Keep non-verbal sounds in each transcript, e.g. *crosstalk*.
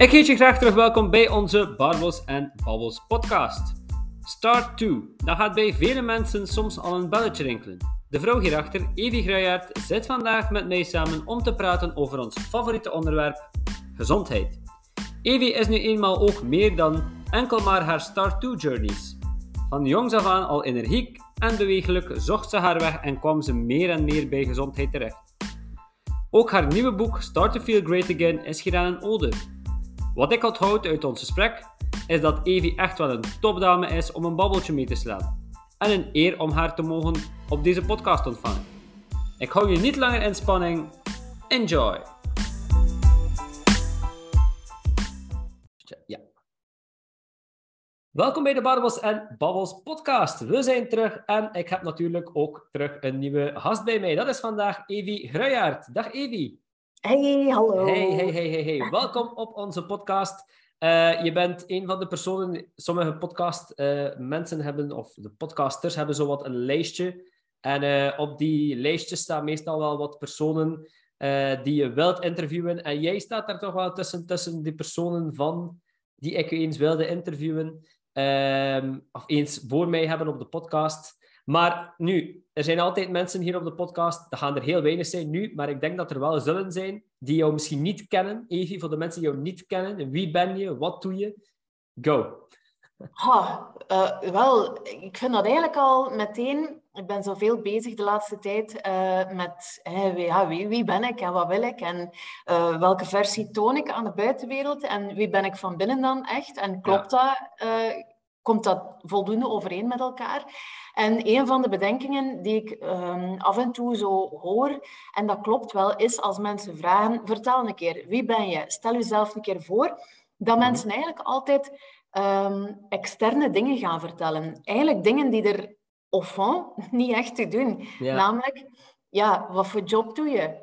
Ik heet je graag terug welkom bij onze Barbels en Babbels podcast. Start 2. Dat gaat bij vele mensen soms al een belletje rinkelen. De vrouw hierachter, Evie Gruijaert, zit vandaag met mij samen om te praten over ons favoriete onderwerp, gezondheid. Evie is nu eenmaal ook meer dan enkel maar haar Start 2 journeys. Van jongs af aan al energiek en bewegelijk zocht ze haar weg en kwam ze meer en meer bij gezondheid terecht. Ook haar nieuwe boek Start to Feel Great Again is gedaan een ode. Wat ik onthoud uit ons gesprek is dat Evie echt wel een topdame is om een babbeltje mee te slaan. En een eer om haar te mogen op deze podcast ontvangen. Ik hou je niet langer in spanning. Enjoy! Ja. Welkom bij de Barbels en Babbels podcast. We zijn terug en ik heb natuurlijk ook terug een nieuwe gast bij mij. Dat is vandaag Evie Gruijaert. Dag Evie. Hey, hallo. Hey, hey, hey, hey, hey. Welkom op onze podcast. Uh, je bent een van de personen, sommige podcast uh, mensen hebben, of de podcasters hebben zo wat een lijstje. En uh, op die lijstje staan meestal wel wat personen die je wilt interviewen. En jij staat daar toch wel tussen, tussen die personen van die ik eens wilde interviewen. Um, of eens voor mij hebben op de podcast. Maar nu, er zijn altijd mensen hier op de podcast, er gaan er heel weinig zijn nu, maar ik denk dat er wel zullen zijn die jou misschien niet kennen. Evie, voor de mensen die jou niet kennen, wie ben je, wat doe je? Go. Ha, uh, wel, ik vind dat eigenlijk al meteen... Ik ben zoveel bezig de laatste tijd uh, met hey, wie, ja, wie, wie, ben ik en wat wil ik en uh, welke versie toon ik aan de buitenwereld en wie ben ik van binnen dan echt en klopt ja. dat komt dat voldoende overeen met elkaar. En een van de bedenkingen die ik um, af en toe zo hoor, en dat klopt wel, is als mensen vragen, vertel een keer, wie ben je? Stel jezelf een keer voor, dat mhm. mensen eigenlijk altijd um, externe dingen gaan vertellen. Eigenlijk dingen die er au fond *laughs* niet echt te doen. Ja. Namelijk, ja, wat voor job doe je?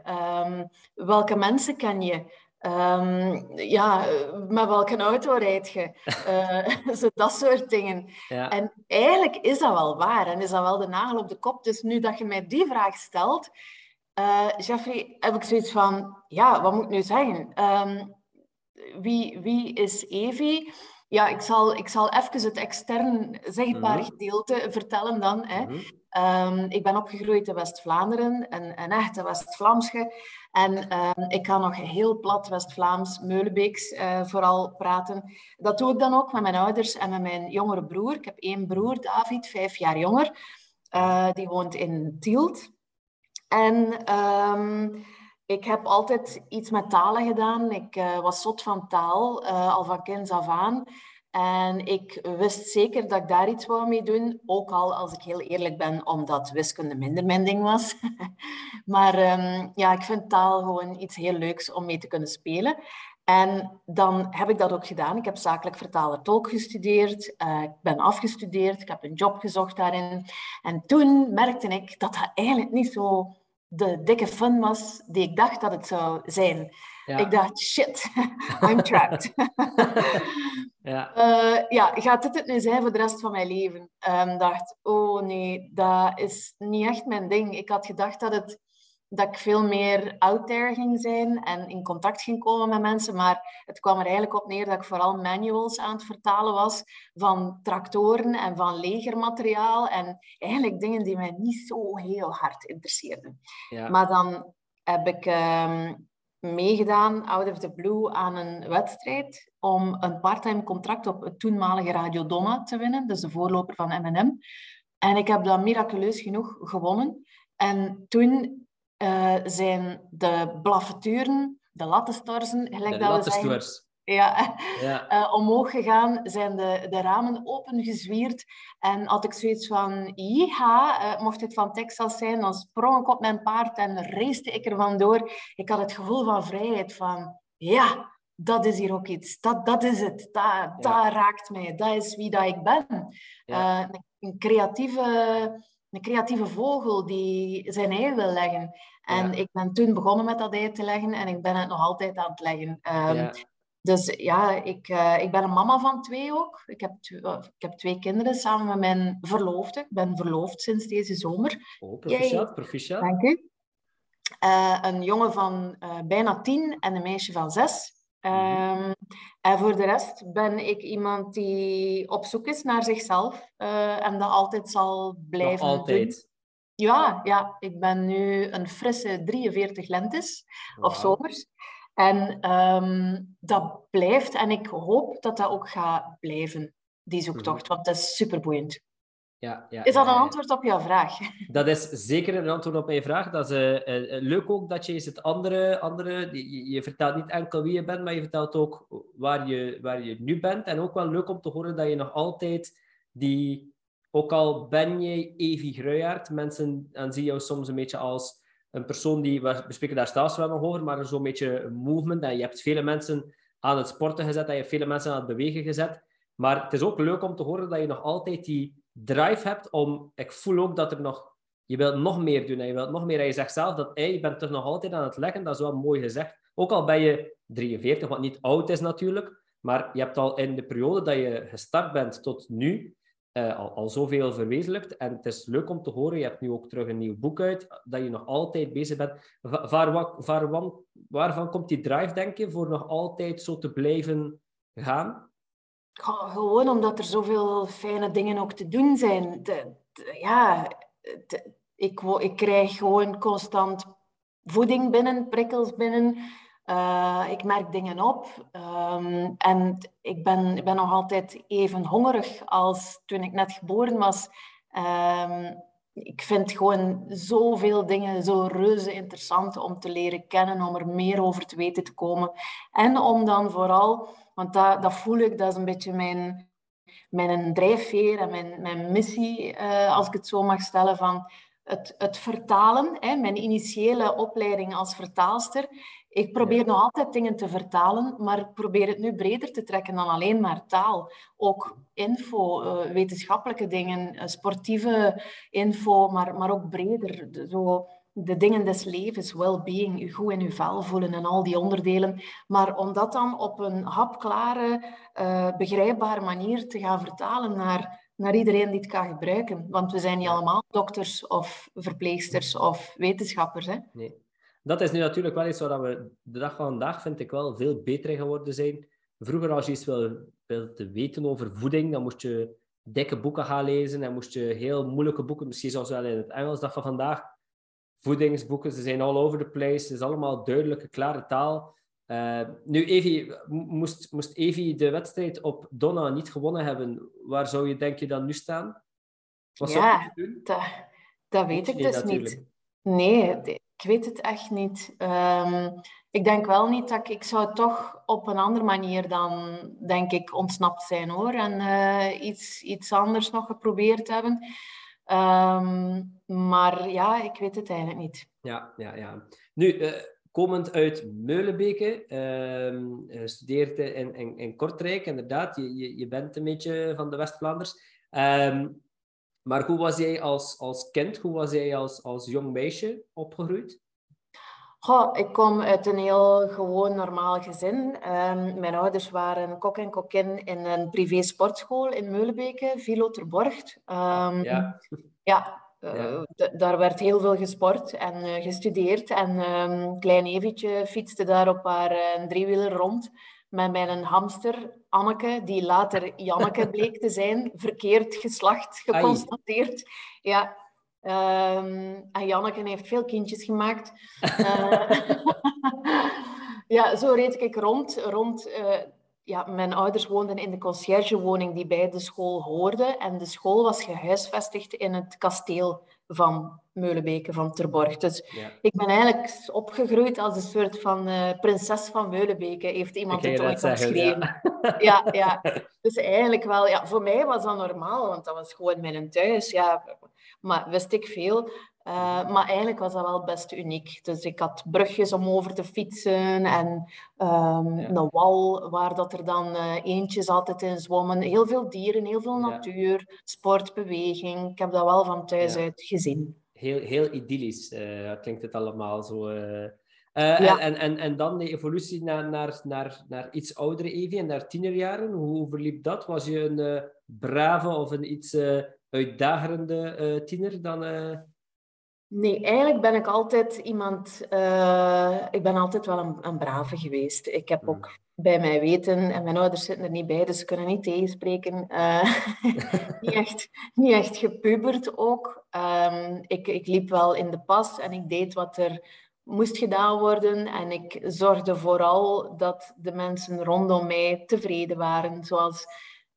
Um, welke mensen ken je? Um, ja, met welke auto rijd je? Uh, *laughs* zo dat soort dingen. Ja. En eigenlijk is dat wel waar en is dat wel de nagel op de kop. Dus nu dat je mij die vraag stelt, uh, Jeffrey, heb ik zoiets van, ja, wat moet ik nu zeggen? Um, wie, wie is Evie? Ja, ik zal, ik zal even het extern zichtbaar mm -hmm. gedeelte vertellen dan. Hè. Mm -hmm. um, ik ben opgegroeid in West-Vlaanderen, een, een echte West-Vlaamsche. En um, ik kan nog heel plat West-Vlaams, Meulebeeks uh, vooral praten. Dat doe ik dan ook met mijn ouders en met mijn jongere broer. Ik heb één broer, David, vijf jaar jonger. Uh, die woont in Tielt. En um, ik heb altijd iets met talen gedaan. Ik was zot van taal, al van kinds af aan. En ik wist zeker dat ik daar iets wou mee doen. Ook al, als ik heel eerlijk ben, omdat wiskunde minder mijn ding was. *laughs* maar um, ja, ik vind taal gewoon iets heel leuks om mee te kunnen spelen. En dan heb ik dat ook gedaan. Ik heb zakelijk vertaler-tolk gestudeerd. Uh, ik ben afgestudeerd. Ik heb een job gezocht daarin. En toen merkte ik dat dat eigenlijk niet zo de dikke fun was die ik dacht dat het zou zijn. Ja. Ik dacht, shit, *laughs* I'm trapped. *laughs* ja. Uh, ja, gaat dit het nu zijn voor de rest van mijn leven? Ik um, dacht, oh nee, dat is niet echt mijn ding. Ik had gedacht dat, het, dat ik veel meer out there ging zijn en in contact ging komen met mensen, maar het kwam er eigenlijk op neer dat ik vooral manuals aan het vertalen was van tractoren en van legermateriaal en eigenlijk dingen die mij niet zo heel hard interesseerden. Ja. Maar dan heb ik... Um, meegedaan, out of the blue, aan een wedstrijd om een parttime contract op het toenmalige Radio Donna te winnen, dus de voorloper van M&M. En ik heb dat miraculeus genoeg gewonnen. En toen uh, zijn de blaffeturen, de lattenstorzen, gelijk de dat we zeggen, ja, ja. Uh, omhoog gegaan, zijn de, de ramen opengezwierd. En had ik zoiets van, ja, uh, mocht het van Texas zijn, dan sprong ik op mijn paard en race ik er vandoor. Ik had het gevoel van vrijheid, van ja, dat is hier ook iets. Dat, dat is het. Dat, ja. dat raakt mij. Dat is wie dat ik ben. Ja. Uh, een, creatieve, een creatieve vogel die zijn ei wil leggen. En ik ben toen begonnen met dat ei te leggen en ik ben het nog altijd aan het leggen. Um, dus ja, ik, uh, ik ben een mama van twee ook. Ik heb, ik heb twee kinderen samen met mijn verloofde. Ik ben verloofd sinds deze zomer. Oh, proficiat, proficiat. Dank u. Uh, een jongen van bijna tien en een meisje van zes. Um, en voor de rest ben ik iemand die op zoek is naar zichzelf uh, en dat altijd zal blijven Nog altijd. doen. Ja, ja, ik ben nu een frisse 43 lentes of zomers. En um, dat blijft en ik hoop dat dat ook gaat blijven, die zoektocht, mhm. want dat is superboeiend. Ja, ja, is dat een antwoord op jouw vraag? *laughs* Dat is zeker een antwoord op mijn vraag. Dat is uh, uh, leuk ook dat je eens het andere... andere je, je, vertelt niet enkel wie je bent, maar je vertelt ook waar je, waar je nu bent. En ook wel leuk om te horen dat je nog altijd die... Ook al ben je Evi Gruijaert, mensen en zien jou soms een beetje als een persoon die... We spreken daar straks wel nog over, maar zo'n beetje een movement. En je hebt vele mensen aan het sporten gezet en je hebt vele mensen aan het bewegen gezet. Maar het is ook leuk om te horen dat je nog altijd die drive hebt om... Ik voel ook dat er nog... Je wilt nog meer doen en je wilt nog meer. En je zegt zelf dat je bent toch nog altijd aan het leggen. Dat is wel mooi gezegd. Ook al ben je 43, wat niet oud is natuurlijk. Maar je hebt al in de periode dat je gestart bent tot nu... Uh, al, zoveel verwezenlijkt. En het is leuk om te horen, je hebt nu ook terug een nieuw boek uit, dat je nog altijd bezig bent. Waar, waar, waarvan komt die drive, denk je, voor nog altijd zo te blijven gaan? Gewoon omdat er zoveel fijne dingen ook te doen zijn. De, ja, ik, ik krijg gewoon constant voeding binnen, prikkels binnen. Uh, ik merk dingen op. Um, en ik ben, ik ben nog altijd even hongerig als toen ik net geboren was. Um, ik vind gewoon zoveel dingen zo reuze interessant om te leren kennen, om er meer over te weten te komen. En om dan vooral want dat, dat voel ik, dat is een beetje mijn, mijn drijfveer en mijn, mijn missie, uh, als ik het zo mag stellen, van het, het vertalen. Hè, mijn initiële opleiding als vertaalster. Ik probeer nog altijd dingen te vertalen, maar ik probeer het nu breder te trekken dan alleen maar taal. Ook info, uh, wetenschappelijke dingen, uh, sportieve info, maar, maar ook breder. Zo de dingen des levens, well-being, je goed in je vel voelen en al die onderdelen. Maar om dat dan op een hapklare, uh, begrijpbare manier te gaan vertalen naar, naar iedereen die het kan gebruiken. Want we zijn niet allemaal dokters of verpleegsters of wetenschappers. Hè? Nee. Dat is nu natuurlijk wel iets waar we de dag van vandaag, vind ik wel, veel beter in geworden zijn. Vroeger, als je iets wil, te weten over voeding, dan moest je dikke boeken gaan lezen en moest je heel moeilijke boeken, misschien zelfs wel in het Engels, dag van vandaag voedingsboeken, ze zijn all over the place. Het is allemaal duidelijke, klare taal. Uh, nu, Evi, moest, moest Evi de wedstrijd op Donna niet gewonnen hebben, waar zou je denk je dan nu staan? Wat ja, dat, dat weet ik dus niet. Nee, ik weet het echt niet. Um, ik denk wel niet dat ik... Zou toch op een andere manier dan, denk ik, ontsnapt zijn, hoor. En uh, iets, iets anders nog geprobeerd hebben. Um, maar ja, ik weet het eigenlijk niet. Ja, ja, ja. Nu, uh, komend uit Meulenbeke, uh, gestudeerd in, in, in Kortrijk, inderdaad. Je, je, je bent een beetje van de West-Vlaanders. Um, maar hoe was jij als, als kind, hoe was jij als, als jong meisje opgegroeid? Goh, ik kom uit een heel gewoon normaal gezin. Um, mijn ouders waren kok en kokkin in een privé sportschool in Meulenbeke, Vilo Terborgt. Um, ja. Ja, uh, daar werd heel veel gesport en uh, gestudeerd. En um, klein Evetje fietste daar op haar uh, driewieler rond met mijn hamster Anneke, die later Janneke *laughs* bleek te zijn, verkeerd geslacht geconstateerd. Ai. Ja, Um, en Janneke heeft veel kindjes gemaakt. Uh, *laughs* ja, zo reed ik rond. rond uh, ja, mijn ouders woonden in de conciërgewoning die bij de school hoorde. En de school was gehuisvestigd in het kasteel van Meulenbeke, van Terborg. Dus ja. ik ben eigenlijk opgegroeid als een soort van uh, prinses van Meulenbeke, heeft iemand het ooit geschreven. Ja. *laughs* ja. Ja, Dus eigenlijk wel, ja, voor mij was dat normaal, want dat was gewoon mijn thuis. Ja, maar wist ik veel. Uh, maar eigenlijk was dat wel best uniek. Dus ik had brugjes om over te fietsen en um, ja. een wal waar dat er dan uh, eentjes altijd in zwommen. Heel veel dieren, heel veel natuur, ja. sport, beweging. Ik heb dat wel van thuis ja. uit gezien. Heel, heel idyllisch uh, klinkt het allemaal zo. En, en, en, en dan de evolutie naar, naar, naar, naar iets oudere Evie en naar tienerjaren. Hoe verliep dat? Was je een brave of een iets uitdagerende tiener dan Nee, eigenlijk ben ik altijd iemand... Uh, ik ben altijd wel een, een brave geweest. Ik heb mm. ook bij mij weten, en mijn ouders zitten er niet bij, dus ze kunnen niet tegenspreken, uh, *laughs* niet, echt, niet echt gepubert ook. Um, ik, ik liep wel in de pas en ik deed wat er moest gedaan worden. En ik zorgde vooral dat de mensen rondom mij tevreden waren. Zoals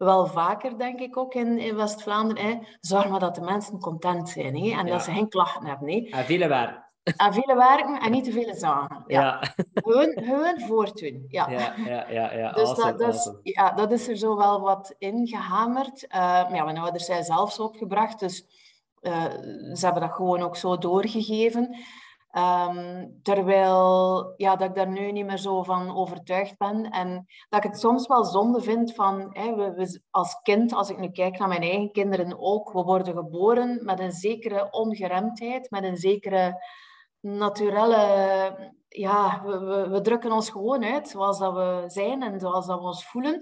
wel vaker, denk ik ook in, in West-Vlaanderen. Zorg maar dat de mensen content zijn hè? en dat ze geen klachten hebben. Hè? En vele werken. En vele werken en niet te veel zagen. Ja. ja. Gewoon, gewoon voortdoen. Ja, ja, ja. ja, ja. Dus dat, is, ja, dat is er zo wel wat ingehamerd. Uh, ja, mijn ouders zijn zelfs opgebracht, dus uh, ze hebben dat gewoon ook zo doorgegeven. Um, terwijl ja, dat ik daar nu niet meer zo van overtuigd ben. En dat ik het soms wel zonde vind van, hè, we, we, als kind, als ik nu kijk naar mijn eigen kinderen ook, we worden geboren met een zekere ongeremdheid, met een zekere naturele... Ja, we, we, we drukken ons gewoon uit zoals dat we zijn en zoals dat we ons voelen.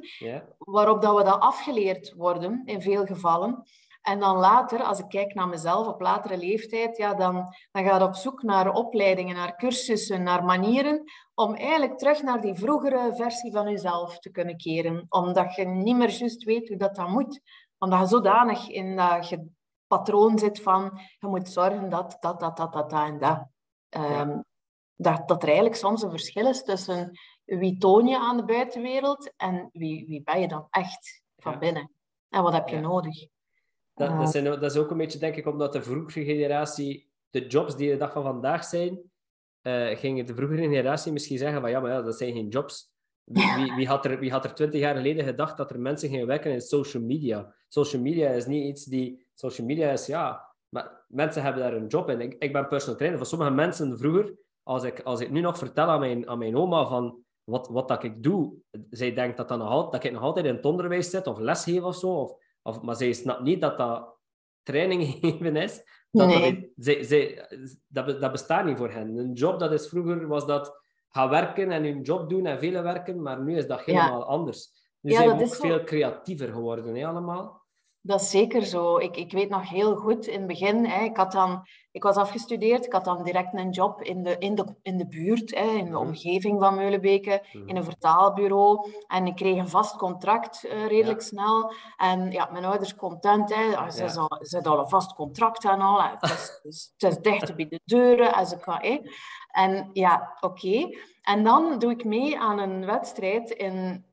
Waarop dat we dat afgeleerd worden, in veel gevallen. En dan later, als ik kijk naar mezelf op latere leeftijd, ja, dan, dan ga je op zoek naar opleidingen, naar cursussen, naar manieren om eigenlijk terug naar die vroegere versie van jezelf te kunnen keren. Omdat je niet meer juist weet hoe dat dan moet. Omdat je zodanig in dat je patroon zit van je moet zorgen dat dat, dat, dat, dat, dat en dat. Um, dat, dat er eigenlijk soms een verschil is tussen wie toon je aan de buitenwereld en wie, wie ben je dan echt van binnen. En wat heb je nodig. Dat, dat, zijn, dat, is ook een beetje, denk ik, omdat de vroegere generatie, de jobs die de dag van vandaag zijn, uh, ging de vroegere generatie misschien zeggen van ja, maar ja, dat zijn geen jobs. Wie, wie, had er, wie had er twintig jaar geleden gedacht dat er mensen gingen werken in social media? Social media is niet iets die... Social media is, ja... Maar mensen hebben daar een job in. Ik, ik ben personal trainer. Voor sommige mensen vroeger, als ik, als ik nu nog vertel aan mijn, aan mijn oma van wat, wat dat ik doe, zij denkt dat, dat, nog, dat ik nog altijd in het onderwijs zit of lesgeef of zo. Of, of, maar zij snapt niet dat dat training *laughs* geven is. Dat, nee. dat, dat, dat, bestaat niet voor hen. Een job, dat is vroeger was dat gaan werken en hun job doen en vele werken, maar nu is dat helemaal anders. Nu zijn we ook veel creatiever geworden, hè, allemaal. Dat is zeker zo. Ik, ik weet nog heel goed in het begin, hè, ik, had dan, ik was afgestudeerd, ik had dan direct een job in de, in de, in de buurt, hè, in de mhm. omgeving van Meulenbeke, mhm. in een vertaalbureau. En ik kreeg een vast contract uh, redelijk snel. En ja, mijn ouders content, hè, ah, ze, ja. ze hadden al een vast contract en al. Het is, het is dicht bij de deuren en ze kan. Hè. En ja, oké. En dan doe ik mee aan een wedstrijd in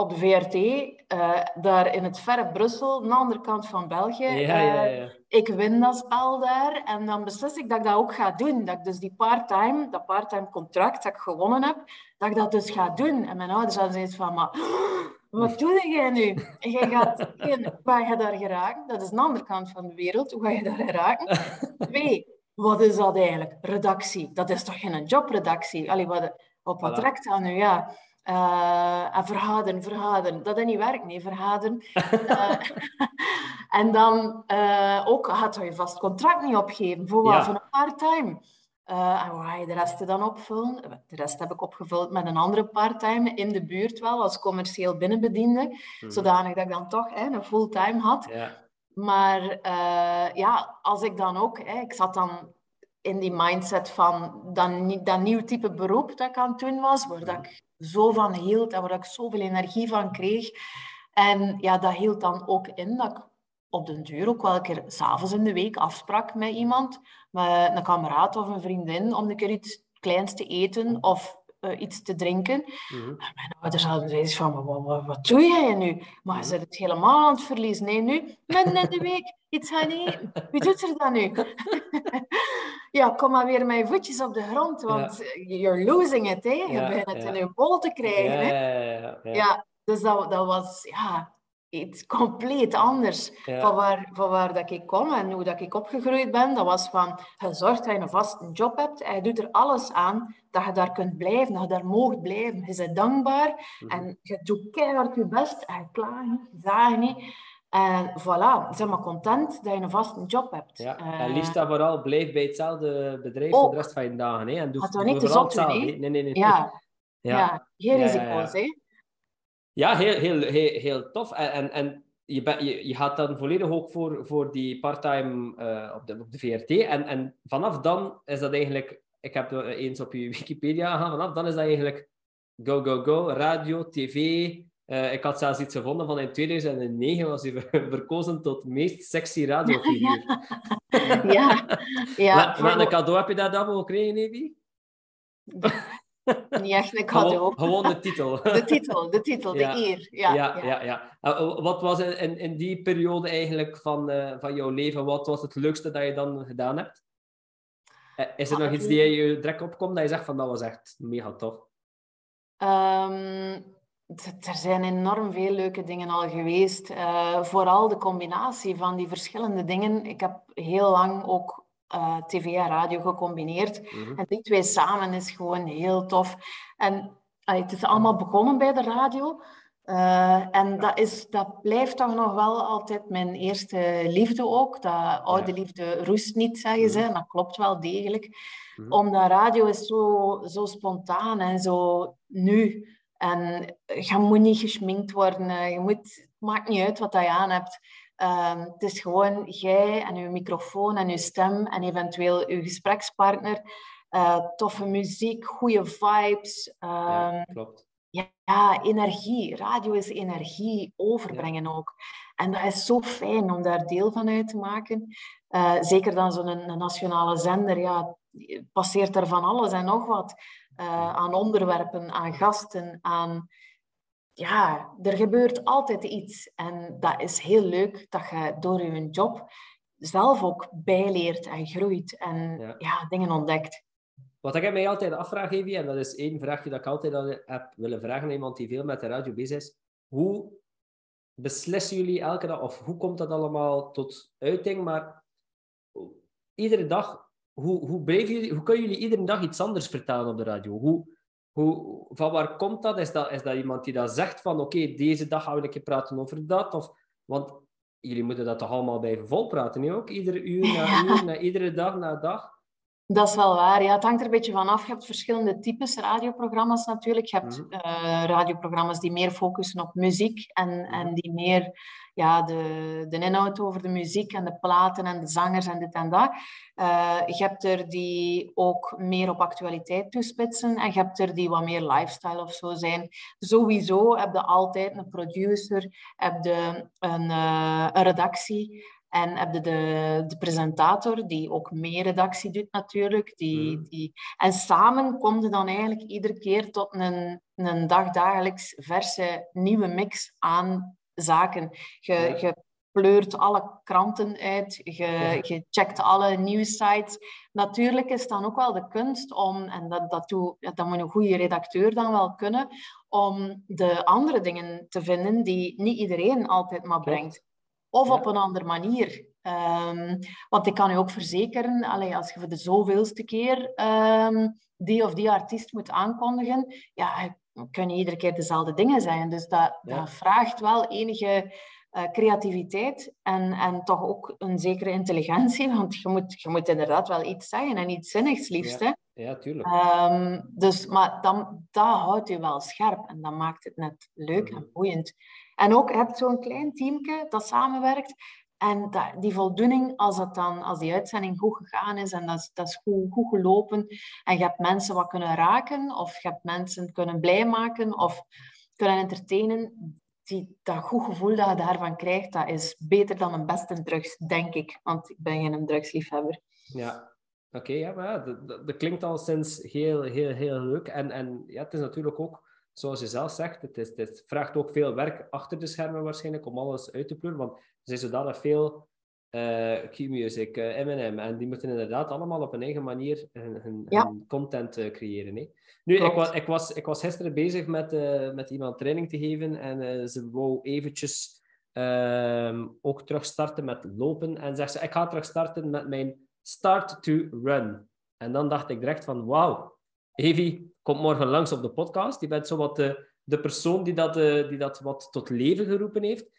op de VRT, uh, eh, daar in het verre Brussel, aan de andere kant van België. Ja, ja, ja. Uh, ik win dat spel daar en dan beslis ik dat ik dat ook ga doen. Dat ik dus die part-time, dat part-time contract dat ik gewonnen heb, dat ik dat dus ga doen. En mijn ouders hadden zoiets van, maar *gasps* wat doe jij nu? Jij gaat, *laughs* waar ga je daar geraken? Dat is de andere kant van de wereld. Hoe ga je daar geraken? *laughs* Twee, wat is dat eigenlijk? Redactie. Dat is toch geen jobredactie? Allee, wat, op wat voilà. trekt dat nu? Ja. Uh, en verhaderen, verhaderen. Dat is niet werkt, nee, verhaderen. uh, *laughs* *laughs* en dan uh, ook had je vast contract niet opgeven. Voor wat? Ja. Voor een part-time. en hoe ga je de rest dan opvullen? De rest heb ik opgevuld met een andere part-time in de buurt wel, als commercieel binnenbediende. Hmm. Zodanig dat ik dan toch hè, een fulltime had. Ja. Maar ja, als ik dan ook... Hè, ik zat dan in die mindset van dat, dat nieuw type beroep dat ik aan het doen was, waar dat ik zo van hield en waar ik zoveel energie van kreeg. En ja, dat hield dan ook in dat ik op den duur ook wel keer s'avonds in de week afsprak met iemand, met een kameraad of een vriendin, om een keer iets kleins te eten of uh, iets te drinken. Mm -hmm. Mijn ouders hadden zoiets van, wat, wat, wat, doe jij nu? Maar je zit het helemaal aan het verliezen. Nee, nu, midden in de week, iets gaan eten. Wie doet er dan nu? *laughs* ja, kom maar weer met je voetjes op de grond, want ja. you're losing it, hè. Je ja, bent het in je bol te krijgen, hè. Ja, dus dat, dat was, ja, iets compleet anders van, waar, van waar dat ik kom en hoe dat ik opgegroeid ben. Dat was van, je zorgt dat je een vaste job hebt en je doet er alles aan dat je daar kunt blijven, dat je daar moogt blijven. Je bent dankbaar mhm. en je doet keihard je best en je klaagt niet, je niet. En voilà, zeg maar content dat je een vaste job hebt. Ja, en uh, liefst dat vooral blijf bij hetzelfde bedrijf voor de rest van je dagen. Hè? En doe, doe niet te zot doen, Nee, nee, nee. Ja, ja. ja geen risico's, hè. Ja, heel, heel, heel, heel tof. En, en, en je, ben, je, je gaat dan volledig ook voor, voor die parttime uh, op, de, op de VRT. En, en vanaf dan is dat eigenlijk... Ik heb eens op je *laughs* Wikipedia gegaan. Vanaf dan is dat eigenlijk go, go, go. Radio, tv. Uh, ik had zelfs iets gevonden van in 2009 was hij *laughs* verkozen tot meest sexy radiofiguur. *laughs* Ja, ja. maar, een cadeau heb je daar dan gekregen, Evi? Niet echt een cadeau. Gewoon, *laughs* de titel. De titel, de titel, de eer. Ja, ja, ja. ja, uh, wat was in, in die periode eigenlijk van, uh, van jouw leven, wat was het leukste dat je dan gedaan hebt? Is er nog iets die je direct opkomt dat je zegt van dat was echt mega tof? Um, er zijn enorm veel leuke dingen al geweest. Uh, vooral de combinatie van die verschillende dingen. Ik heb heel lang ook uh, tv en radio gecombineerd. Mhm. En die twee samen is gewoon heel tof. En het is allemaal begonnen bij de radio. Uh, en dat, is, dat blijft toch nog wel altijd mijn eerste liefde ook. Dat oude liefde roest niet, zeggen ze. Mm Dat klopt wel degelijk. Mm Omdat radio is zo, zo spontaan en zo nu. En je moet niet geschminkt worden. Je moet, het maakt niet uit wat je aan hebt. Um, het is gewoon jij en je microfoon en je stem en eventueel je gesprekspartner. Uh, toffe muziek, goede vibes. Um, ja, ehm, klopt. Ja, energie. Radio is energie overbrengen ja. ook. En dat is zo fijn om daar deel van uit te maken. Uh, zeker dan zo'n nationale zender. Ja, passeert er van alles en nog wat. Uh, aan onderwerpen, aan gasten, aan ja, er gebeurt altijd iets. En dat is heel leuk dat je door je job zelf ook bijleert en groeit en ja. dingen ontdekt. Wat ik mij altijd afvraag, Evie, en dat is één vraagje dat ik altijd heb willen vragen aan iemand die veel met de radio bezig is. Hoe beslissen jullie elke dag, of hoe komt dat allemaal tot uiting? Maar iedere dag, hoe, hoe, jullie, hoe kunnen jullie iedere dag iets anders vertellen op de radio? Hoe, hoe, van waar komt dat? Is dat, is dat iemand die dat zegt van oké, deze dag gaan we een keer praten over dat? Of, want jullie moeten dat toch allemaal blijven volpraten, niet ook? Iedere uur na uur, na iedere dag na dag. Dat is wel waar. Ja, het hangt er een beetje vanaf. Je hebt verschillende types radioprogramma's natuurlijk. Je hebt mhm. eh, radioprogramma's die meer focussen op muziek en, mhm. en die meer ja, de, de inhoud over de muziek en de platen en de zangers en dit en dat. Uh, je hebt er die ook meer op actualiteit toespitsen en je hebt er die wat meer lifestyle of zo zijn. Sowieso heb je altijd een producer, heb je een, uh, een redactie. En heb je de, de presentator, die ook meer redactie doet natuurlijk. Die, mm. die... En samen kom je dan eigenlijk iedere keer tot een, een dagdagelijks verse nieuwe mix aan zaken. Je, je pleurt alle kranten uit, je, je checkt alle nieuwsites. Natuurlijk is dan ook wel de kunst om, en dat, dat, doe, dat moet een goede redacteur dan wel kunnen, om de andere dingen te vinden die niet iedereen altijd maar brengt. Of op een andere manier. Um, want ik kan je ook verzekeren, allee, als je voor de zoveelste keer um, die of die artiest moet aankondigen, ja, kunnen iedere keer dezelfde dingen zijn. Dus dat, dat vraagt wel enige uh, creativiteit en, en toch ook een zekere intelligentie, *laughs* want je moet, je moet inderdaad wel iets zeggen en iets zinnigs liefst. Ja, ja tuurlijk. Um, dus, maar dan, dat houdt je wel scherp en dat maakt het net leuk en mhm. boeiend. En ook, hebt zo'n klein teamje dat samenwerkt. En die voldoening, als, het dan, als die uitzending goed gegaan is en dat is, dat is goed, goed gelopen, en je hebt mensen wat kunnen raken, of je hebt mensen kunnen blij maken, of kunnen entertainen, die, dat goed gevoel dat je daarvan krijgt, dat is beter dan een beste drugs, denk ik. Want ik ben geen drugsliefhebber. Ja, oké. ja, dat, dat, klinkt al sinds heel, heel, heel leuk. En, en ja, het is natuurlijk ook zoals je zelf zegt, het, is, het vraagt ook veel werk achter de schermen waarschijnlijk om alles uit te pleuren. Want er zijn zodanig veel uh, Q-Music, uh, M&M, en die moeten inderdaad allemaal op een eigen manier hun, hun, content uh, creëren. Hè. Nu, ik was, ik, was, ik was gisteren bezig met, met iemand training te geven en ze wou eventjes ehm, ook terug starten met lopen. En zegt ze, ik ga terug starten met mijn start to run. En dan dacht ik direct van, wauw, Evie komt morgen langs op de podcast. Je bent de, de persoon die dat, eh, die dat wat tot leven geroepen heeft.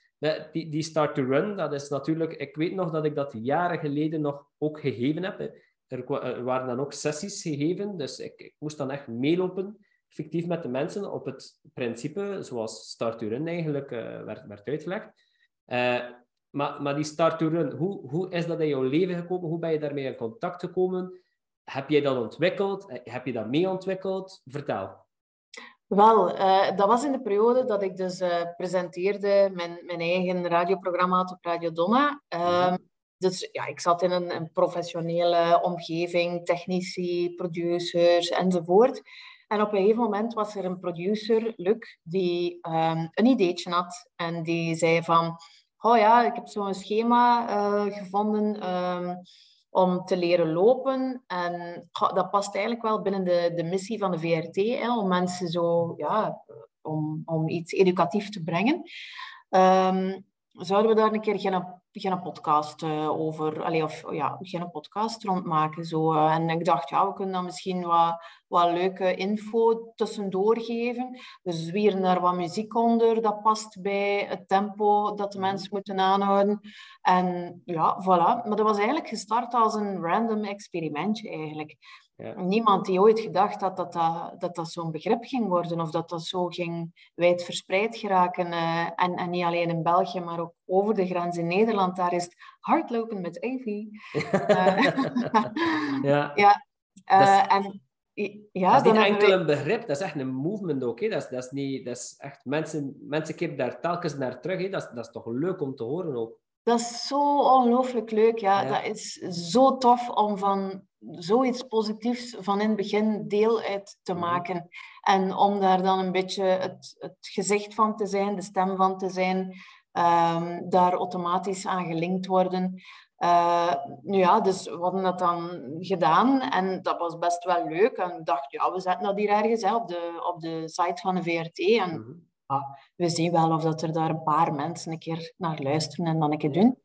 Die, die Start to Run, dat is natuurlijk... Ik weet nog dat ik dat jaren geleden nog ook gegeven heb. Er, waren dan ook sessies gegeven, dus ik, moest dan echt meelopen, fictief met de mensen, op het principe, zoals Start to Run eigenlijk werd, werd uitgelegd. maar, maar die start to run, hoe, hoe is dat in jouw leven gekomen? Hoe ben je daarmee in contact gekomen? Heb jij dat ontwikkeld? Heb je dat mee ontwikkeld? Vertel. Wel, uh, dat was in de periode dat ik dus uh, presenteerde mijn, mijn eigen radioprogramma op Radio Donna. Um, dus ja, ik zat in een, een, professionele omgeving, technici, producers enzovoort. En op een gegeven moment was er een producer, Luc, die um, een ideetje had. En die zei van, oh ja, ik heb zo'n schema gevonden... Um, om te leren lopen. En dat past eigenlijk wel binnen de, de missie van de VRT, hè, om mensen zo, ja, om, om iets educatief te brengen. Um, zouden we daar een keer geen, geen podcast over, allee, of ja, geen podcast rondmaken. Zo. Uh, en ik dacht, ja, we kunnen dan misschien wat, wat leuke info tussendoor geven. We zwieren daar wat muziek onder, dat past bij het tempo dat de mhm. mensen moeten aanhouden. En ja, voilà. Maar dat was eigenlijk gestart als een random experimentje eigenlijk. Ja. Niemand die ooit gedacht had dat dat, dat, dat zo'n begrip ging worden of dat dat zo ging wijdverspreid geraken. Uh, en, en niet alleen in België, maar ook over de grens in Nederland. Daar is het hardlopen met *laughs* Evie. Uh, *laughs* ja. ja. Uh, en, ja, dat is niet enkel een begrip, dat is echt een movement ook. Hè. Dat, is, dat, is niet, dat is echt, mensen, mensen keren daar telkens naar terug. Hè. Dat, is, dat is toch leuk om te horen ook. Dat is zo ongelooflijk leuk. Ja. ja. Dat is zo tof om van zoiets positiefs van in het begin deel uit te mhm. maken. En om daar dan een beetje het, het gezicht van te zijn, de stem van te zijn, um, daar automatisch aan gelinkt worden. Uh, nu ja, dus we hadden dat dan gedaan en dat was best wel leuk. En ik dacht, ja, we zetten dat hier ergens hè, op, de, op de site van de VRT. En mhm. ja, we zien wel of dat er daar een paar mensen een keer naar luisteren en dan een keer doen.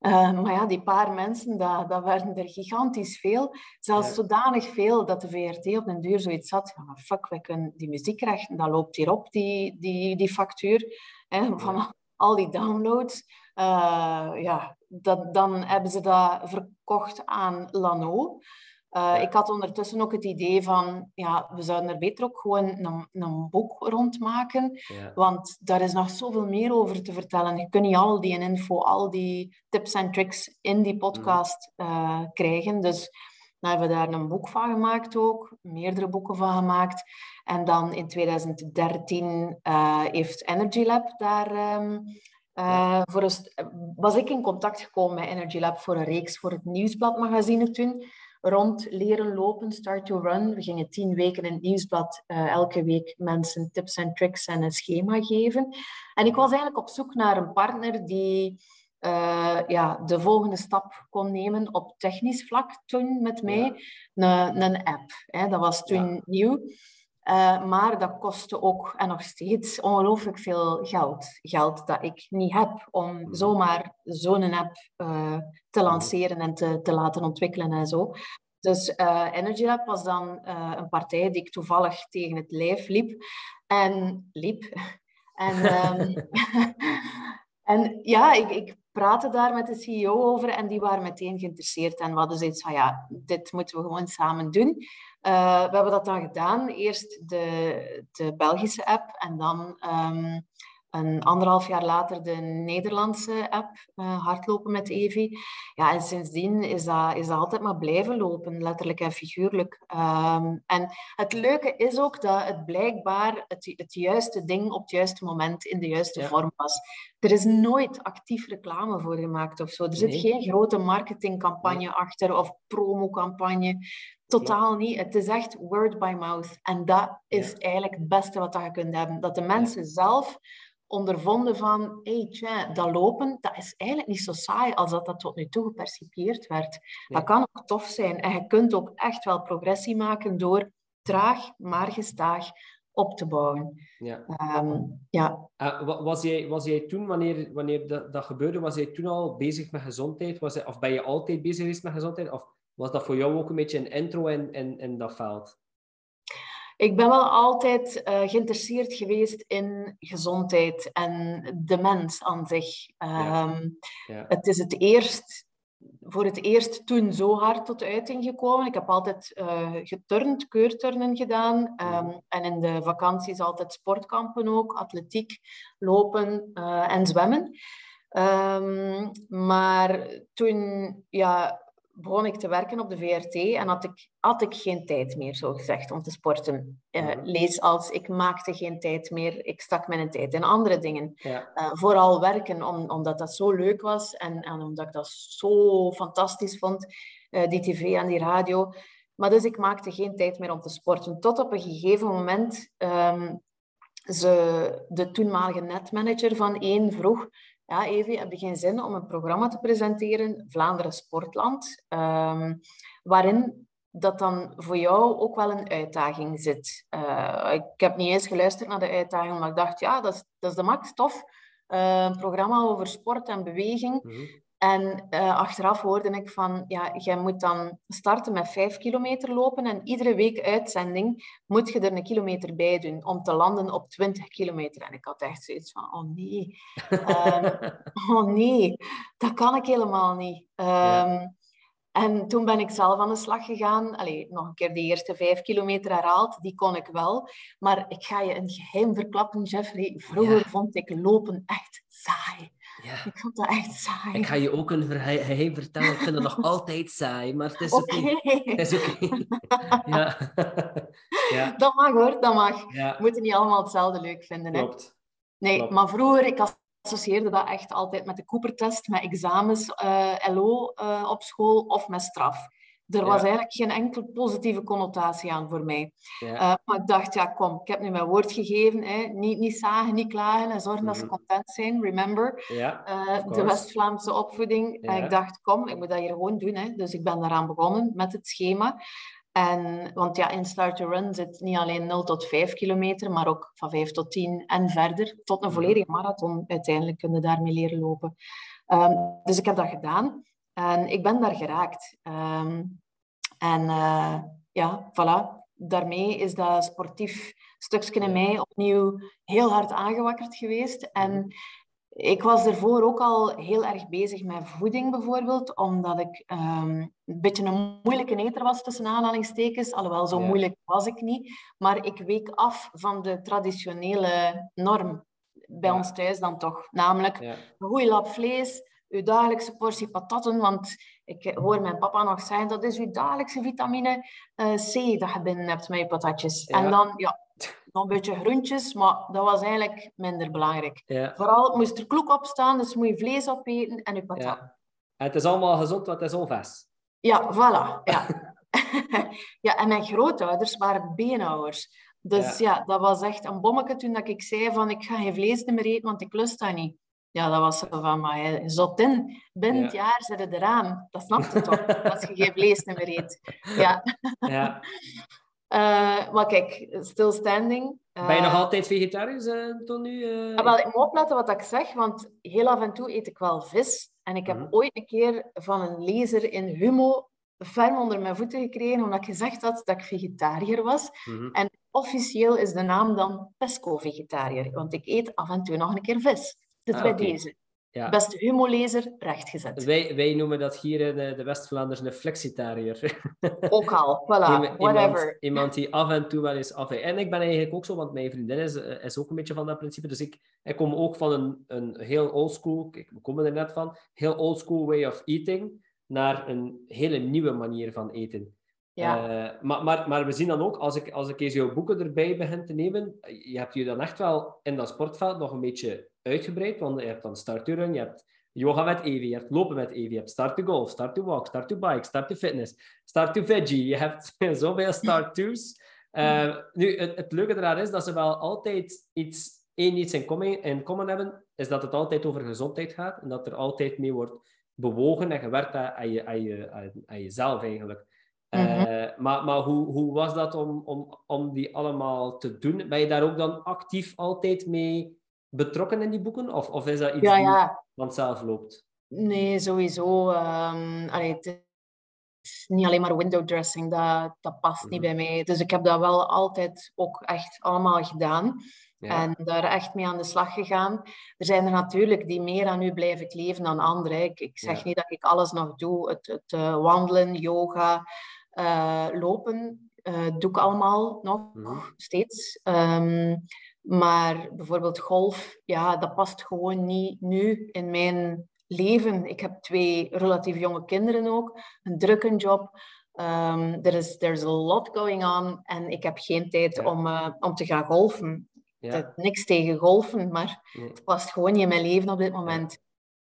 Uh, maar ja, die paar mensen, dat, dat werden er gigantisch veel. Zelfs zodanig veel dat de VRT op den duur zoiets had. Ja, maar fuck, we kunnen die muziekrechten, dat loopt hier op, die, die, die factuur. Hè, van al die downloads. Uh, ja, dat, dan hebben ze dat verkocht aan Lano. Uh, Ik had ondertussen ook het idee van, ja, we zouden er beter ook gewoon een, een boek rondmaken. Ja. Want daar is nog zoveel meer over te vertellen. Je kunt niet al die info, al die tips en tricks in die podcast uh, krijgen. Dus dan hebben we daar een boek van gemaakt ook, meerdere boeken van gemaakt. En dan in 2013 uh, eh, heeft Energy Lab daar... Um, uh, voor een, was ik in contact gekomen met Energy Lab voor een reeks voor het Nieuwsblad magazine toen rond leren lopen, start to run. We gingen tien weken in het nieuwsblad uh, elke week mensen tips en tricks en een schema geven. En ik was eigenlijk op zoek naar een partner die uh, ja, de volgende stap kon nemen op technisch vlak toen met mij. Een, een app. Hè. Dat was toen nieuw. Uh, maar dat kostte ook en nog steeds ongelooflijk veel geld. Geld dat ik niet heb om mhm. zomaar zo'n app uh, te mhm. lanceren en te, te laten ontwikkelen en zo. Dus uh, Energy Lab was dan een partij die ik toevallig tegen het lijf liep. En liep. *laughs* En, um, *laughs* en ja, ik, ik praatte daar met de CEO over en die waren meteen geïnteresseerd. En we hadden zoiets van, ja, dit moeten we gewoon samen doen. Uh, we hebben dat dan gedaan. Eerst de, de Belgische app en dan um, een anderhalf jaar later de Nederlandse app, uh, Hardlopen met Evi. Ja, en sindsdien is dat, is dat altijd maar blijven lopen, letterlijk en figuurlijk. Um, en het leuke is ook dat het blijkbaar het, het juiste ding op het juiste moment in de juiste vorm was. Er is nooit actief reclame voor gemaakt of zo. Er zit geen grote marketingcampagne achter of promocampagne. Totaal niet. Het is echt word by mouth. En dat is eigenlijk het beste wat je kunt hebben. Dat de mensen zelf ondervonden van, hey, tja, dat lopen, dat is eigenlijk niet zo saai als dat, dat tot nu toe gepercipieerd werd. Dat kan ook tof zijn. En je kunt ook echt wel progressie maken door traag, maar gestaag op te bouwen. Ja. Um, ja. Uh, was, jij, was jij toen, wanneer, wanneer dat, dat gebeurde, was jij toen al bezig met gezondheid? Was, of ben je altijd bezig geweest met gezondheid? Of was dat voor jou ook een beetje een intro in, in, in dat veld? Ik ben wel altijd uh, geïnteresseerd geweest in gezondheid en de mens aan zich. Um, ja. Het is het eerst, voor het eerst toen zo hard tot uiting gekomen. Ik heb altijd uh, geturnd, keurturnen gedaan. Um, en in de vakanties altijd sportkampen ook, atletiek, lopen uh, en zwemmen. Ehm, maar toen ja, begon ik te werken op de VRT en had ik, had ik geen tijd meer, zo gezegd, om te sporten. Uh, lees als ik maakte geen tijd meer, ik stak mijn tijd in andere dingen. Ja. Uh, vooral werken, om, omdat dat zo leuk was en, en omdat ik dat zo fantastisch vond, uh, die tv en die radio. Maar dus ik maakte geen tijd meer om te sporten. Tot op een gegeven moment um, ze, de toenmalige netmanager van één vroeg ja, Evie, heb je geen zin om een programma te presenteren, Vlaanderen Sportland, um, waarin dat dan voor jou ook wel een uitdaging zit. Uh, ik heb niet eens geluisterd naar de uitdaging, maar ik dacht, ja, dat is, dat is de max, tof. Uh, een programma over sport en beweging. -hmm. En uh, achteraf hoorde ik van, ja, jij moet dan starten met vijf kilometer lopen en iedere week uitzending moet je er een kilometer bij doen om te landen op 20 kilometer. En ik had echt zoiets van, oh nee, um, *laughs* oh nee, dat kan ik helemaal niet. Um, ja. En toen ben ik zelf aan de slag gegaan. Allee, nog een keer de eerste vijf kilometer herhaald. Die kon ik wel. Maar ik ga je een geheim verklappen, Jeffrey. Vroeger ja. vond ik lopen echt saai. Ja. Ik vond dat echt saai. Ik ga je ook een geheim vertellen. Ik vind het nog *laughs* altijd saai, maar het is oké. Okay. Het is oké. Okay. *laughs* ja. *laughs* ja. Dat mag hoor, dat mag. Ja. We moeten niet allemaal hetzelfde leuk vinden. Klopt. Hè? Nee, Klopt. maar vroeger, ik associeerde dat echt altijd met de Cooper-test, met examens, uh, LO uh, op school of met straf. Er was eigenlijk geen enkele positieve connotatie aan voor mij. Uh, maar ik dacht, ja kom, ik heb nu mijn woord gegeven. Hè. Niet, niet zagen, niet klagen en zorgen mm -hmm. dat ze content zijn. Remember, uh, de West-Vlaamse opvoeding. En ik dacht, kom, ik moet dat hier gewoon doen. Hè. Dus ik ben daaraan begonnen met het schema. En, want ja, in Start to Run zit niet alleen 0 tot 5 kilometer, maar ook van 5 tot 10 en verder. Tot een volledige marathon uiteindelijk kunnen daarmee leren lopen. Um, dus ik heb dat gedaan. En ik ben daar geraakt. Um, en uh, ja, voilà. Daarmee is dat sportief stukje in mij opnieuw heel hard aangewakkerd geweest. En ik was ervoor ook al heel erg bezig met voeding bijvoorbeeld, omdat ik um, een beetje een moeilijke eter was tussen aanhalingstekens. Alhoewel, zo ja. moeilijk was ik niet. Maar ik week af van de traditionele norm bij ja. ons thuis dan toch. Namelijk ja. een goede lap vlees, uw dagelijkse portie patatten, want ik hoor mijn papa nog zeggen, dat is uw dagelijkse vitamine uh, C dat je binnen hebt met je patatjes. Ja. En dan, ja, nog een beetje groentjes, maar dat was eigenlijk minder belangrijk. Ja. Vooral moest er kloek op staan, dus moet je vlees opeten en je patat. Ja. En het is allemaal gezond, want het is onvast. Ja, voilà. Ja. *laughs* ja, en mijn grootouders waren beenhouwers. Dus ja. ja. dat was echt een bommetje toen dat ik zei van ik ga geen vlees meer eten, want ik lust dat niet. Ja, dat was zo van, maar zot in. Binnen het jaar zit het eraan. Dat snap je toch, als je geen vlees meer eet. Ja. *laughs* ja. Uh, maar kijk, stilstanding. Uh, ben je nog altijd vegetarisch uh, tot nu? Wel, ik moet opletten wat ik zeg, want heel af en toe eet ik wel vis. En ik heb -hmm. ooit een keer van een lezer in Humo ferm onder mijn voeten gekregen, omdat ik gezegd had dat ik vegetariër was. -hmm. En officieel is de naam dan pesco-vegetariër, want ik eet af en toe nog een keer vis. Dus ah, bij okay. deze. Ja. Beste humolezer, rechtgezet. Wij, wij noemen dat hier in de West-Vlaanders een flexitariër. *laughs* Ook al, voilà, iemand, whatever. Iemand die af en toe wel eens af En ik ben eigenlijk ook zo, want mijn vriendin is, is ook een beetje van dat principe. Dus ik, ik kom ook van een, een heel oldschool, we komen er net van, heel oldschool way of eating, naar een hele nieuwe manier van eten. Ja. Uh, maar, maar, maar we zien dan ook, als ik, als ik eens jouw boeken erbij begin te nemen, je hebt je dan echt wel in dat sportveld nog een beetje uitgebreid, want je hebt dan start to run, je hebt yoga met Evie, je hebt lopen met Evie, je hebt start to golf, start to walk, start to bike, start to fitness, start to veggie, je hebt *laughs* zoveel start to's. Uh, nu, het, het, leuke eraan is dat ze wel altijd iets, één iets in common, in common hebben, is dat het altijd over gezondheid gaat en dat er altijd mee wordt bewogen en gewerkt aan, je, aan, je, aan, aan jezelf eigenlijk. Mm -hmm. uh, maar maar hoe, hoe was dat om, om, om die allemaal te doen? Ben je daar ook dan actief altijd mee betrokken in die boeken? Of, of is dat iets ja, ja. vanzelf loopt? Nee, sowieso. Um, allee, het is niet alleen maar window dressing, dat, dat past mm -hmm. niet bij mij. Dus ik heb dat wel altijd ook echt allemaal gedaan. Ja. En daar echt mee aan de slag gegaan. Er zijn er natuurlijk die meer aan u blijven kleven dan anderen. Ik, ik zeg ja. niet dat ik alles nog doe. Het, het uh, wandelen, yoga, uh, lopen, doe ik allemaal nog mm -hmm. steeds. Um, Maar bijvoorbeeld golf, ja, dat past gewoon niet nu in mijn leven. Ik heb twee relatief jonge kinderen ook, een drukke job. Um, there is there's a lot going on en ik heb geen tijd om, uh, om te gaan golfen. Ja. Niks tegen golfen, maar het past gewoon niet in mijn leven op dit moment.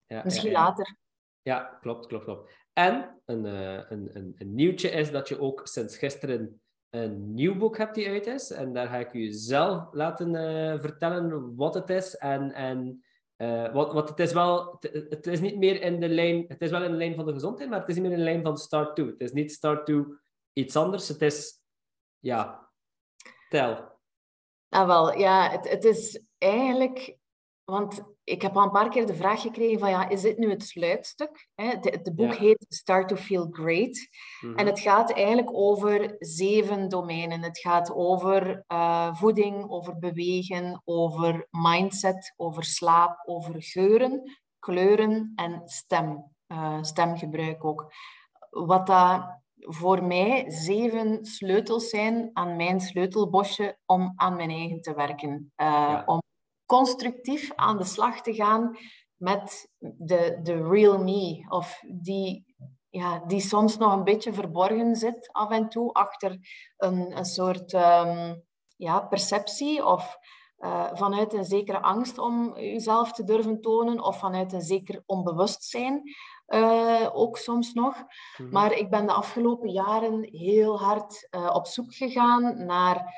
Ja, Misschien later. Ja, klopt, klopt, klopt. En een, uh, een, een, een nieuwtje is dat je ook sinds gisteren een nieuw boek hebt die uit is. En daar ga ik u zelf laten uh, vertellen wat het is. En, en uh, wat, wat het is wel, het, is niet meer in de lijn, het is wel in de lijn van de gezondheid, maar het is niet meer in de lijn van Start to. Het is niet Start to iets anders. Het is, ja, tel. Ah, wel, ja, het, het is eigenlijk, want ik heb al een paar keer de vraag gekregen van ja, is dit nu het sluitstuk? Het boek heet Start to Feel Great. Mhm. En het gaat eigenlijk over zeven domeinen. Het gaat over uh, voeding, over bewegen, over mindset, over slaap, over geuren, kleuren en stem. Uh, stemgebruik ook. Wat dat voor mij zeven sleutels zijn aan mijn sleutelbosje om aan mijn eigen te werken. Uh, Om constructief aan de slag te gaan met de, de real me. Of die, ja, die soms nog een beetje verborgen zit af en toe achter een, een soort um, ja, perceptie of uh, vanuit een zekere angst om jezelf te durven tonen of vanuit een zeker onbewustzijn. Uh, ook soms nog. Mhm. Maar ik ben de afgelopen jaren heel hard uh, op zoek gegaan naar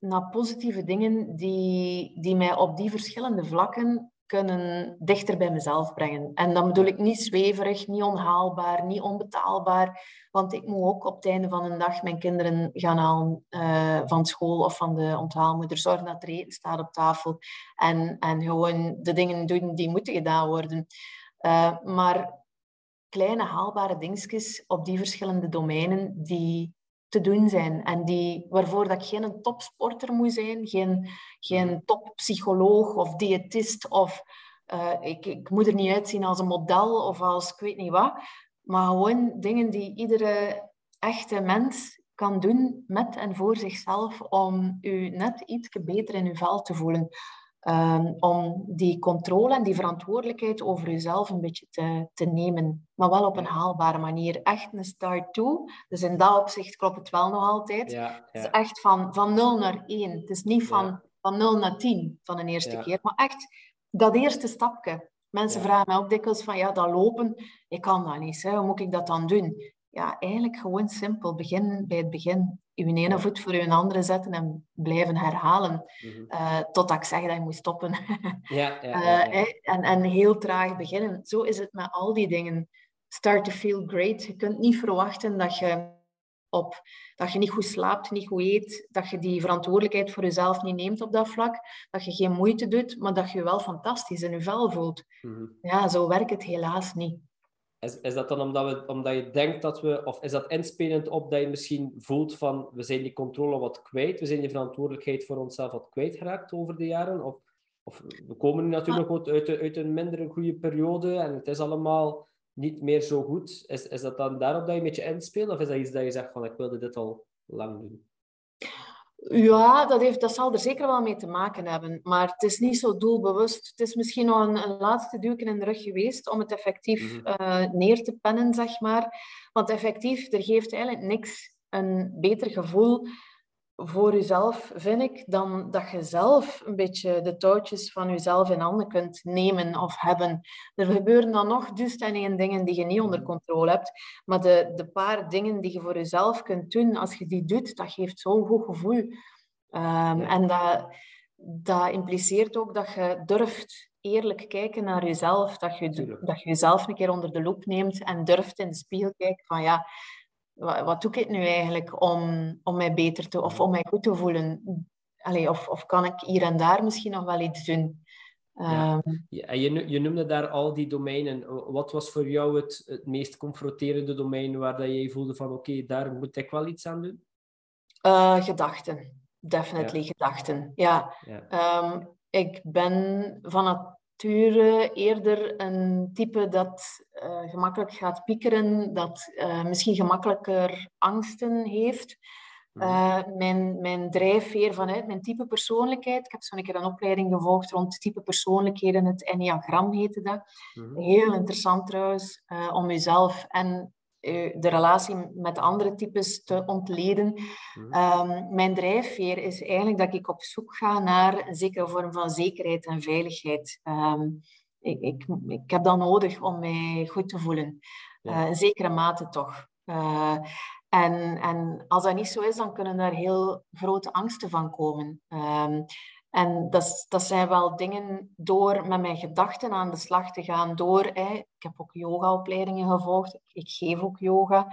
naar positieve dingen die, die mij op die verschillende vlakken kunnen dichter bij mezelf brengen. En dan bedoel ik niet zweverig, niet onhaalbaar, niet onbetaalbaar. Want ik moet ook op het einde van een dag mijn kinderen gaan halen uh, van school of van de onthaalmoeder. Zorgen dat er eten staat op tafel. En, en gewoon de dingen doen die moeten gedaan worden. Uh, maar kleine haalbare dingetjes op die verschillende domeinen die, te doen zijn. En die, waarvoor dat ik geen topsporter moet zijn, geen, geen mhm. toppsycholoog of diëtist of uh, ik, ik moet er niet uitzien als een model of als ik weet niet wat. Maar gewoon dingen die iedere echte mens kan doen met en voor zichzelf om u net iets beter in uw vel te voelen. Um, om die controle en die verantwoordelijkheid over jezelf een beetje te, te nemen. Maar wel op een haalbare manier. Echt een start to. Dus in dat opzicht klopt het wel nog altijd. Ja, ja. Het is echt van, van 0 naar 1. Het is niet van, van 0 naar 10 van een eerste keer. Maar echt dat eerste stapje. Mensen vragen mij ook dikwijls van, ja, dat lopen, ik kan dat niet. Hè. Hoe moet ik dat dan doen? Ja, eigenlijk gewoon simpel. Begin bij het begin je ene voet voor je andere zetten en blijven herhalen. Mm -hmm. uh, totdat ik zeg dat je moet stoppen. *laughs* ja, ja, ja, uh, en, en heel traag beginnen. Zo is het met al die dingen. Start to feel great. Je kunt niet verwachten dat je, op, dat je niet goed slaapt, niet goed eet, dat je die verantwoordelijkheid voor jezelf niet neemt op dat vlak, dat je geen moeite doet, maar dat je je wel fantastisch in je vel voelt. Mm -hmm. Ja, zo werkt het helaas niet. Is, is dat dan omdat, we, omdat je denkt dat we, of is dat inspelend op dat je misschien voelt van we zijn die controle wat kwijt, we zijn die verantwoordelijkheid voor onszelf wat kwijtgeraakt over de jaren? Of, of we komen nu natuurlijk ook uit, uit een minder goede periode en het is allemaal niet meer zo goed. Is, is dat dan daarop dat je een beetje inspeelt, of is dat iets dat je zegt van ik wilde dit al lang doen? Ja, dat, heeft, dat zal er zeker wel mee te maken hebben. Maar het is niet zo doelbewust. Het is misschien nog een, een laatste duwken in de rug geweest om het effectief mhm. eh, neer te pennen, zeg maar. Want effectief, er geeft eigenlijk niks een beter gevoel voor jezelf, vind ik, dan dat je zelf een beetje de touwtjes van jezelf in handen kunt nemen of hebben. Er gebeuren dan nog dus en één dingen die je niet onder controle hebt, maar de, de paar dingen die je voor jezelf kunt doen, als je die doet, dat geeft zo'n goed gevoel. Um, en dat, dat impliceert ook dat je durft eerlijk kijken naar jezelf, dat je, dat je jezelf een keer onder de loep neemt en durft in de spiegel kijken van ja, wat, wat doe ik nu eigenlijk om, om mij beter te, of om mij goed te voelen? Allee, of, of kan ik hier en daar misschien nog wel iets doen? Ja. Ehm, ja, je, je noemde daar al die domeinen. Wat was voor jou het, het meest confronterende domein waar dat je voelde van oké, daar moet ik wel iets aan doen? Uh, gedachten. Definitely gedachten. Ja. Um, ik ben van nature eerder een type dat uh, gemakkelijk gaat piekeren, dat uh, misschien gemakkelijker angsten heeft. Eh, mijn, mijn drijfveer vanuit mijn type persoonlijkheid. Ik heb zo'n keer een opleiding gevolgd rond type persoonlijkheden. Het Enneagram heette dat. Mhm. Heel interessant trouwens, uh, om jezelf en de relatie met andere types te ontleden. Mhm. Ehm, mijn drijfveer is eigenlijk dat ik op zoek ga naar een zekere vorm van zekerheid en veiligheid. Ehm, ik, ik, ik heb dat nodig om mij goed te voelen. Ja. in zekere mate toch. En, en als dat niet zo is, dan kunnen er heel grote angsten van komen. Um, en dat, dat zijn wel dingen door met mijn gedachten aan de slag te gaan. Door, hè, ik heb ook yogaopleidingen gevolgd, ik, geef ook yoga.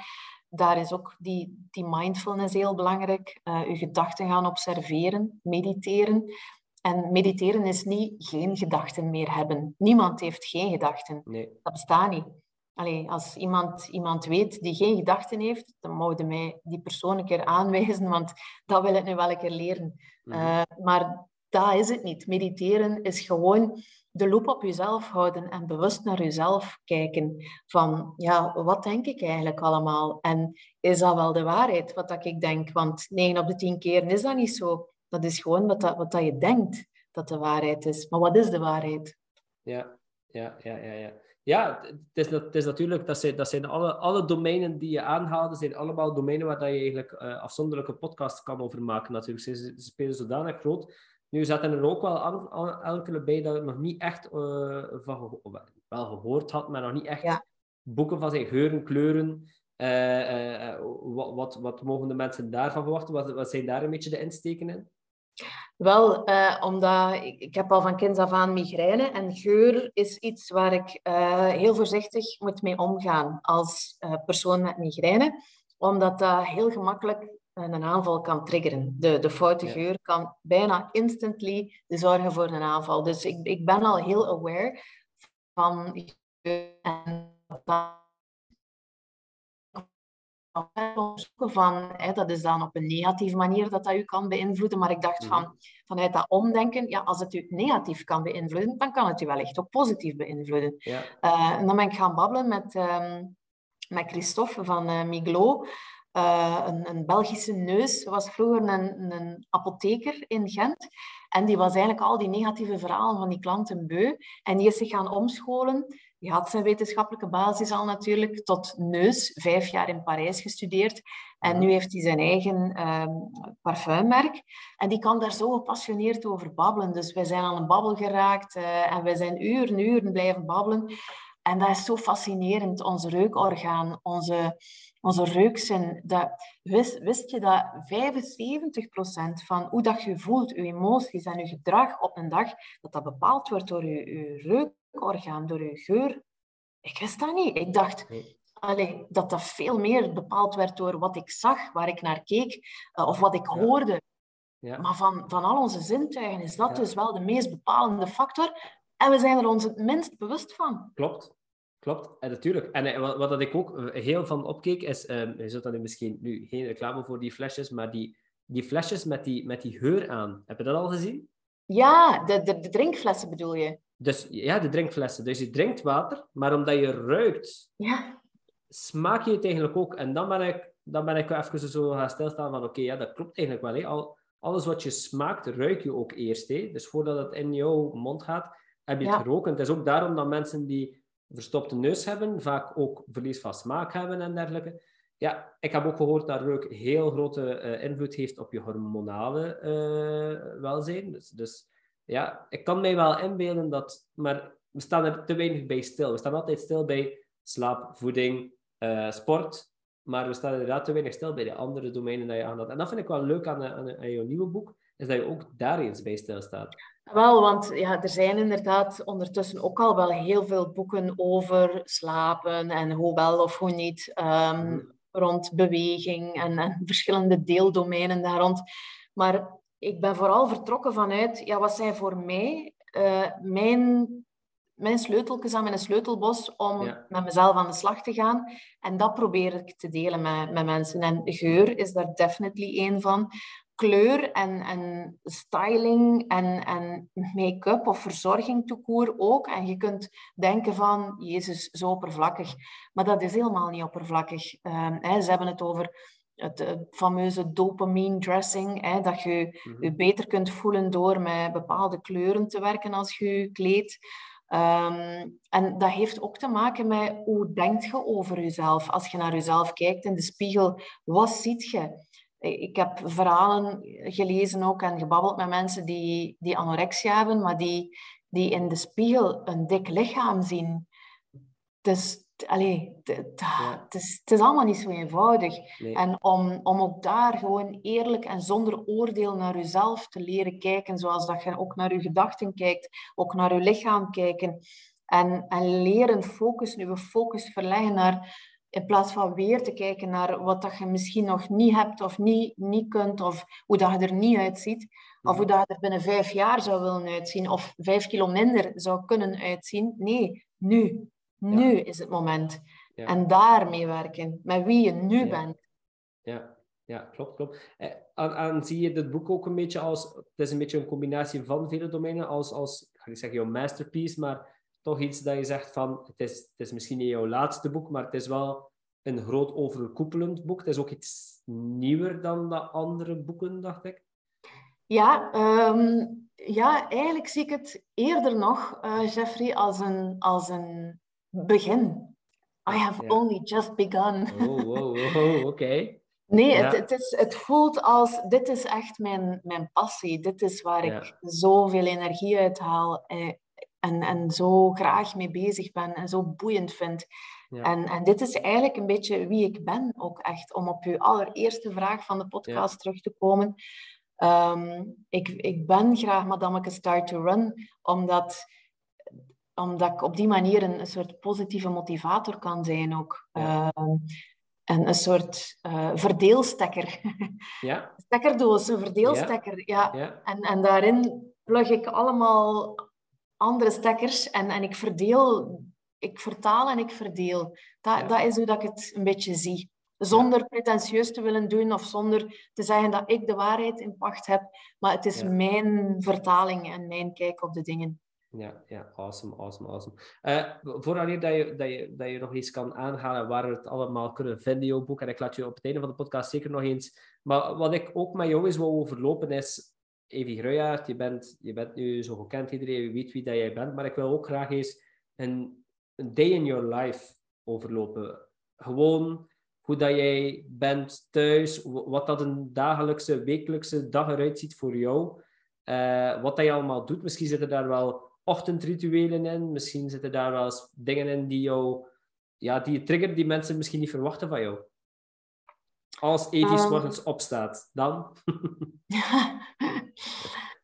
Daar is ook die, die mindfulness heel belangrijk. Uh, uw gedachten gaan observeren, mediteren. En mediteren is niet geen gedachten meer hebben. Niemand heeft geen gedachten. Nee. Dat bestaat niet. Allee, als iemand, iemand weet die geen gedachten heeft, dan mogen mij die persoon een keer aanwijzen, want dat wil ik nu wel een keer leren. Mhm. Eh, maar dat is het niet. Mediteren is gewoon de loop op jezelf houden en bewust naar jezelf kijken. Van, ja, wat denk ik eigenlijk allemaal? En is dat wel de waarheid, wat dat ik denk? Want 9 op de 10 keer is dat niet zo. Dat is gewoon wat, dat, wat dat je denkt dat de waarheid is. Maar wat is de waarheid? Ja, ja, ja, ja. ja. Ja, het is, het is natuurlijk, dat zijn, dat zijn alle, alle domeinen die je aanhaalde, zijn allemaal domeinen waar je eigenlijk uh, afzonderlijke podcasts kan over maken. Natuurlijk, ze, spelen zodanig groot. Nu zaten er ook wel enkele bij dat ik nog niet echt uh, van wel gehoord had, maar nog niet echt boeken van zijn geuren, kleuren. Uh, wat, wat, wat mogen de mensen daarvan verwachten? Wat, wat zijn daar een beetje de insteken in? Wel, uh, omdat ik, ik, heb al van kinds af aan migraine en geur is iets waar ik heel voorzichtig moet mee omgaan als persoon met migraine, omdat dat heel gemakkelijk een aanval kan triggeren. De, de foute geur kan bijna instantly zorgen voor een aanval. Dus ik, ik ben al heel aware van geur en van, hè, dat is dan op een negatieve manier dat dat u kan beïnvloeden. Maar ik dacht van, mhm. vanuit dat omdenken, ja, als het u negatief kan beïnvloeden, dan kan het u wellicht ook positief beïnvloeden. Ja. Uh, en dan ben ik gaan babbelen met, um, met Christophe van uh, Miglo. Uh, een, een, Belgische neus was vroeger een, een, apotheker in Gent. En die was eigenlijk al die negatieve verhalen van die klanten beu. En die is zich gaan omscholen die had zijn wetenschappelijke basis al natuurlijk tot neus, vijf jaar in Parijs gestudeerd. En nu heeft hij zijn eigen um, parfummerk. En die kan daar zo gepassioneerd over babbelen. Dus wij zijn aan een babbel geraakt uh, en wij zijn uren, uren blijven babbelen. En dat is zo fascinerend, ons reukorgaan, onze, onze reukzin. Dat, wist, wist je dat 75% van hoe dat je voelt, je emoties en je gedrag op een dag, dat dat bepaald wordt door je, je reuk orgaan, door je geur. Ik wist dat niet. Ik dacht allee, dat dat veel meer bepaald werd door wat ik zag, waar ik naar keek uh, of wat ik hoorde. Ja. Maar van, van al onze zintuigen is dat dus wel de meest bepalende factor. En we zijn er ons het minst bewust van. Klopt. Klopt, en natuurlijk. En eh, wat, wat ik ook heel van opkeek is, um, je zult dan misschien nu geen reclame voor die flesjes, maar die, die flesjes met die, met die geur aan. Heb je dat al gezien? Ja, de, de, de drinkflessen bedoel je? Dus ja, de drinkflessen. Dus je drinkt water, maar omdat je ruikt, ja. smaak je het eigenlijk ook. En dan ben ik, dan ben ik even zo gaan stilstaan van oké, ja, dat klopt eigenlijk wel. Hè. Al, alles wat je smaakt, ruik je ook eerst. Hè. Dus voordat het in jouw mond gaat, heb je het geroken. Het is ook daarom dat mensen die verstopte neus hebben, vaak ook verlies van smaak hebben en dergelijke. Ja, ik heb ook gehoord dat reuk heel grote uh, invloed heeft op je hormonale uh, welzijn. Dus, dus ja, ik kan mij wel inbeelden dat... Maar we staan er te weinig bij stil. We staan altijd stil bij slaap, voeding, uh, sport. Maar we staan inderdaad te weinig stil bij de andere domeinen dat je aanhaalt. En dat vind ik wel leuk aan, aan, aan jouw nieuwe boek, is dat je ook daar eens bij stilstaat. Wel, want ja, er zijn inderdaad ondertussen ook al wel heel veel boeken over slapen en hoe wel of hoe niet, um, rond beweging en, en verschillende deeldomeinen daar rond. Maar ik ben vooral vertrokken vanuit, ja, wat zijn voor mij uh, mijn, mijn sleuteltjes aan mijn sleutelbos om met mezelf aan de slag te gaan. En dat probeer ik te delen met, met mensen. En geur is daar definitely één van. Kleur en, en styling en, en make-up of verzorging toekoer ook. En je kunt denken van, Jezus, zo oppervlakkig. Maar dat is helemaal niet oppervlakkig. Uh, hè, ze hebben het over het, fameuze dopamine dressing, hè, dat je mhm. je beter kunt voelen door met bepaalde kleuren te werken als je je kleedt. Ehm, en dat heeft ook te maken met hoe denkt je over jezelf. Als je naar jezelf kijkt in de spiegel, wat ziet je? Ik heb verhalen gelezen ook en gebabbeld met mensen die, die anorexia hebben, maar die, die in de spiegel een dik lichaam zien. Dus allee, het, is, het is allemaal niet zo eenvoudig. En om, om ook daar gewoon eerlijk en zonder oordeel naar jezelf te leren kijken, zoals dat je ook naar je gedachten kijkt, ook naar je lichaam kijken. En, en leren focus, nu focus verleggen naar, in plaats van weer te kijken naar wat dat je misschien nog niet hebt of niet, niet kunt, of hoe dat je er niet uitziet, of hoe dat je er binnen vijf jaar zou willen uitzien, of vijf kilo minder zou kunnen uitzien. Nee, nu. Nu is het moment. En daarmee werken, met wie je nu bent. Ja. ja, klopt, klopt. Eh, en, en, zie je dit boek ook een beetje als... Het is een beetje een combinatie van vele domeinen, als, als ik ga niet zeggen jouw masterpiece, maar toch iets dat je zegt van... Het is, het is misschien niet jouw laatste boek, maar het is wel een groot overkoepelend boek. Het is ook iets nieuwer dan de andere boeken, dacht ik. Ja, ehm, ja, eigenlijk zie ik het eerder nog, uh, Jeffrey, als een, als een begin. I have only just begun. Oh, wow, wow, oké. Nee, het, het, is, het voelt als, dit is echt mijn, mijn passie. Dit is waar ik zoveel energie uit haal eh, en, en zo graag mee bezig ben en zo boeiend vind. En, en dit is eigenlijk een beetje wie ik ben ook echt. Om op uw allereerste vraag van de podcast terug te komen. Ehm, ik, ik ben graag Madameke Start to Run, omdat omdat ik op die manier een, een soort positieve motivator kan zijn ook. Ehm, en een soort uh, verdeelstekker. *laughs* Ja. Stekkerdoos, een verdeelstekker. Ja. ja. En, en daarin plug ik allemaal andere stekkers en, en ik verdeel, ik vertaal en ik verdeel. Dat, dat is hoe dat ik het een beetje zie. Zonder pretentieus te willen doen of zonder te zeggen dat ik de waarheid in pacht heb. Maar het is mijn vertaling en mijn kijk op de dingen. Ja, ja, awesome, awesome, awesome. Uh, voordat dat je, dat, je, dat je nog iets kan aanhalen waar we het allemaal kunnen vinden, jouw boek, en ik laat je op het einde van de podcast zeker nog eens. Maar wat ik ook met jou eens wil overlopen is, Evie Gruijaert, je bent, je bent nu zo gekend, iedereen weet wie dat jij bent, maar ik wil ook graag eens een, een day in your life overlopen. Gewoon hoe dat jij bent thuis, wat dat een dagelijkse, wekelijkse dag eruit ziet voor jou. Uh, wat dat je allemaal doet. Misschien zitten daar wel ochtendrituelen in. Misschien zitten daar wel eens dingen in die jou, ja, die je triggeren die mensen misschien niet verwachten van jou. Als Evie um, morgens opstaat, dan? *laughs* *laughs* *laughs*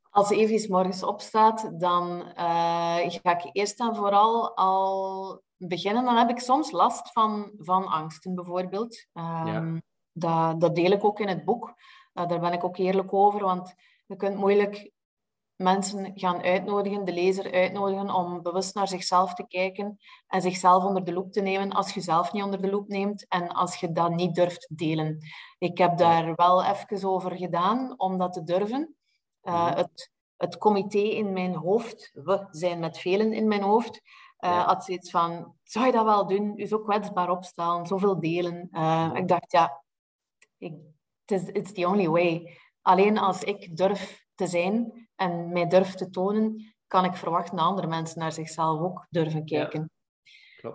Als Evie morgens opstaat, dan uh, ga ik eerst en vooral al beginnen. Dan heb ik soms last van, van angsten, bijvoorbeeld. Um, ja. dat, dat deel ik ook in het boek. Uh, daar ben ik ook eerlijk over, want je kunt moeilijk mensen gaan uitnodigen, de lezer uitnodigen om bewust naar zichzelf te kijken en zichzelf onder de loep te nemen als je zelf niet onder de loep neemt en als je dat niet durft delen. Ik heb daar wel even over gedaan om dat te durven. Uh, het, het comité in mijn hoofd, we zijn met velen in mijn hoofd, uh, had zoiets van, zou je dat wel doen? Je zo kwetsbaar opstaan, zoveel delen. Uh, ik dacht, ja, it is, it's the only way. Alleen als ik durf te zijn en mij durf te tonen, kan ik verwachten dat andere mensen naar zichzelf ook durven kijken.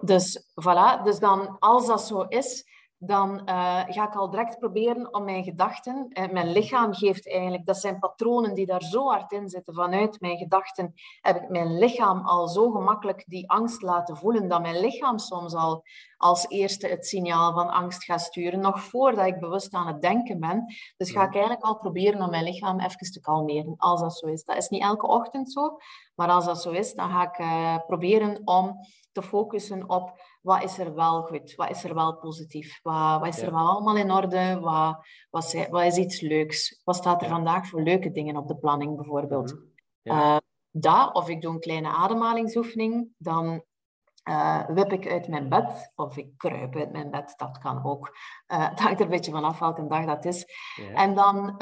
dus voilà, dus dan als dat zo is, dan uh, ga ik al direct proberen om mijn gedachten, uh, mijn lichaam geeft eigenlijk, dat zijn patronen die daar zo hard in zitten. Vanuit mijn gedachten heb ik mijn lichaam al zo gemakkelijk die angst laten voelen, dat mijn lichaam soms al als eerste het signaal van angst gaat sturen, nog voordat ik bewust aan het denken ben. Dus ga ik eigenlijk al proberen om mijn lichaam even te kalmeren, als dat zo is. Dat is niet elke ochtend zo, maar als dat zo is, dan ga ik uh, proberen om te focussen op wat is er wel goed, wat is er wel positief, wat, wat is er wel allemaal in orde, wat, wat, wat, is iets leuks, wat staat er vandaag voor leuke dingen op de planning bijvoorbeeld. Dat, of ik doe een kleine ademhalingsoefening, dan uh, wip ik uit mijn bed of ik kruip uit mijn bed, dat kan ook. Uh, het hangt er een beetje vanaf welke dag dat is. En dan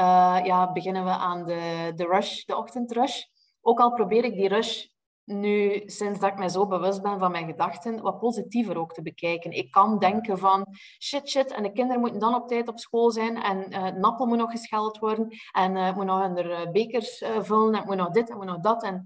ja, beginnen we aan de, de rush, de ochtendrush. Ook al probeer ik die rush nu, sinds dat ik mij zo bewust ben van mijn gedachten, wat positiever ook te bekijken. Ik kan denken van shit, shit, en de kinderen moeten dan op tijd op school zijn en uh, Nappel moet nog gescheld worden en uh, moet nog hun uh, bekers vullen en moet nog dit en moet nog dat. En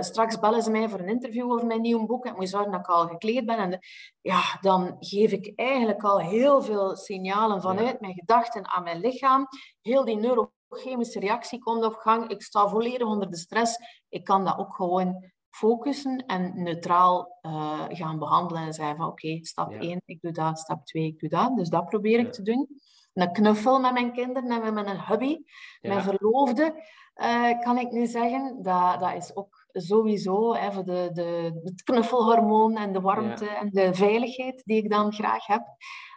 straks bellen ze mij voor een interview over mijn nieuw boek en ik moet zorgen dat ik al gekleed ben. En ja, dan geef ik eigenlijk al heel veel signalen vanuit mijn gedachten aan mijn lichaam. Heel die neurochemische reactie komt op gang. Ik sta volledig onder de stress. Ik kan dat ook gewoon focussen en neutraal uh, gaan behandelen en zeggen van oké, stap 1, ik doe dat, stap 2, ik doe dat. Dus dat probeer ik te doen. Een knuffel met mijn kinderen en met mijn hubby, ja. mijn verloofde, uh, kan ik nu zeggen. Dat, dat is ook sowieso hè, voor de, de, het knuffelhormoon en de warmte en de veiligheid die ik dan graag heb.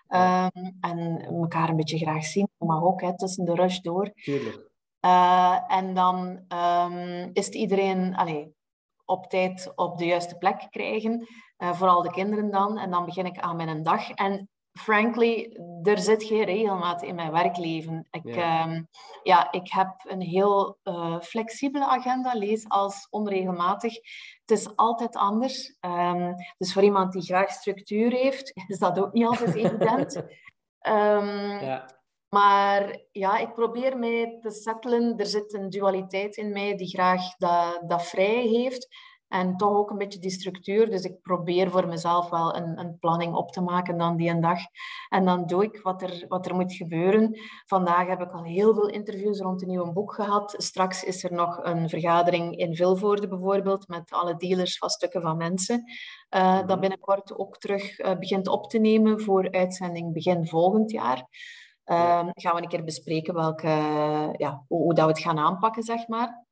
Um, en elkaar een beetje graag zien, maar ook hè, tussen de rush door. Tuurlijk. Uh, en dan um, is het iedereen... Allez, op tijd op de juiste plek krijgen. Uh, vooral de kinderen dan. En dan begin ik aan mijn dag. En frankly, er zit geen regelmaat in mijn werkleven. Ik, ja. Um, ja ik heb een heel uh, flexibele agenda, lees als onregelmatig. Het is altijd anders. Um, dus voor iemand die graag structuur heeft, is dat ook niet altijd evident. Um, *laughs* ja. Maar ja, ik probeer mij te settelen. Er zit een dualiteit in mij die graag dat, dat vrij heeft. En toch ook een beetje die structuur. Dus ik probeer voor mezelf wel een, een planning op te maken dan die een dag. En dan doe ik wat er, wat er moet gebeuren. Vandaag heb ik al heel veel interviews rond een nieuw boek gehad. Straks is er nog een vergadering in Vilvoorde bijvoorbeeld met alle dealers van stukken van mensen. Uh, dat binnenkort ook terug uh, begint op te nemen voor uitzending begin volgend jaar. Um, gaan we een keer bespreken welke, ja, hoe, hoe dat we het gaan aanpakken, zeg maar.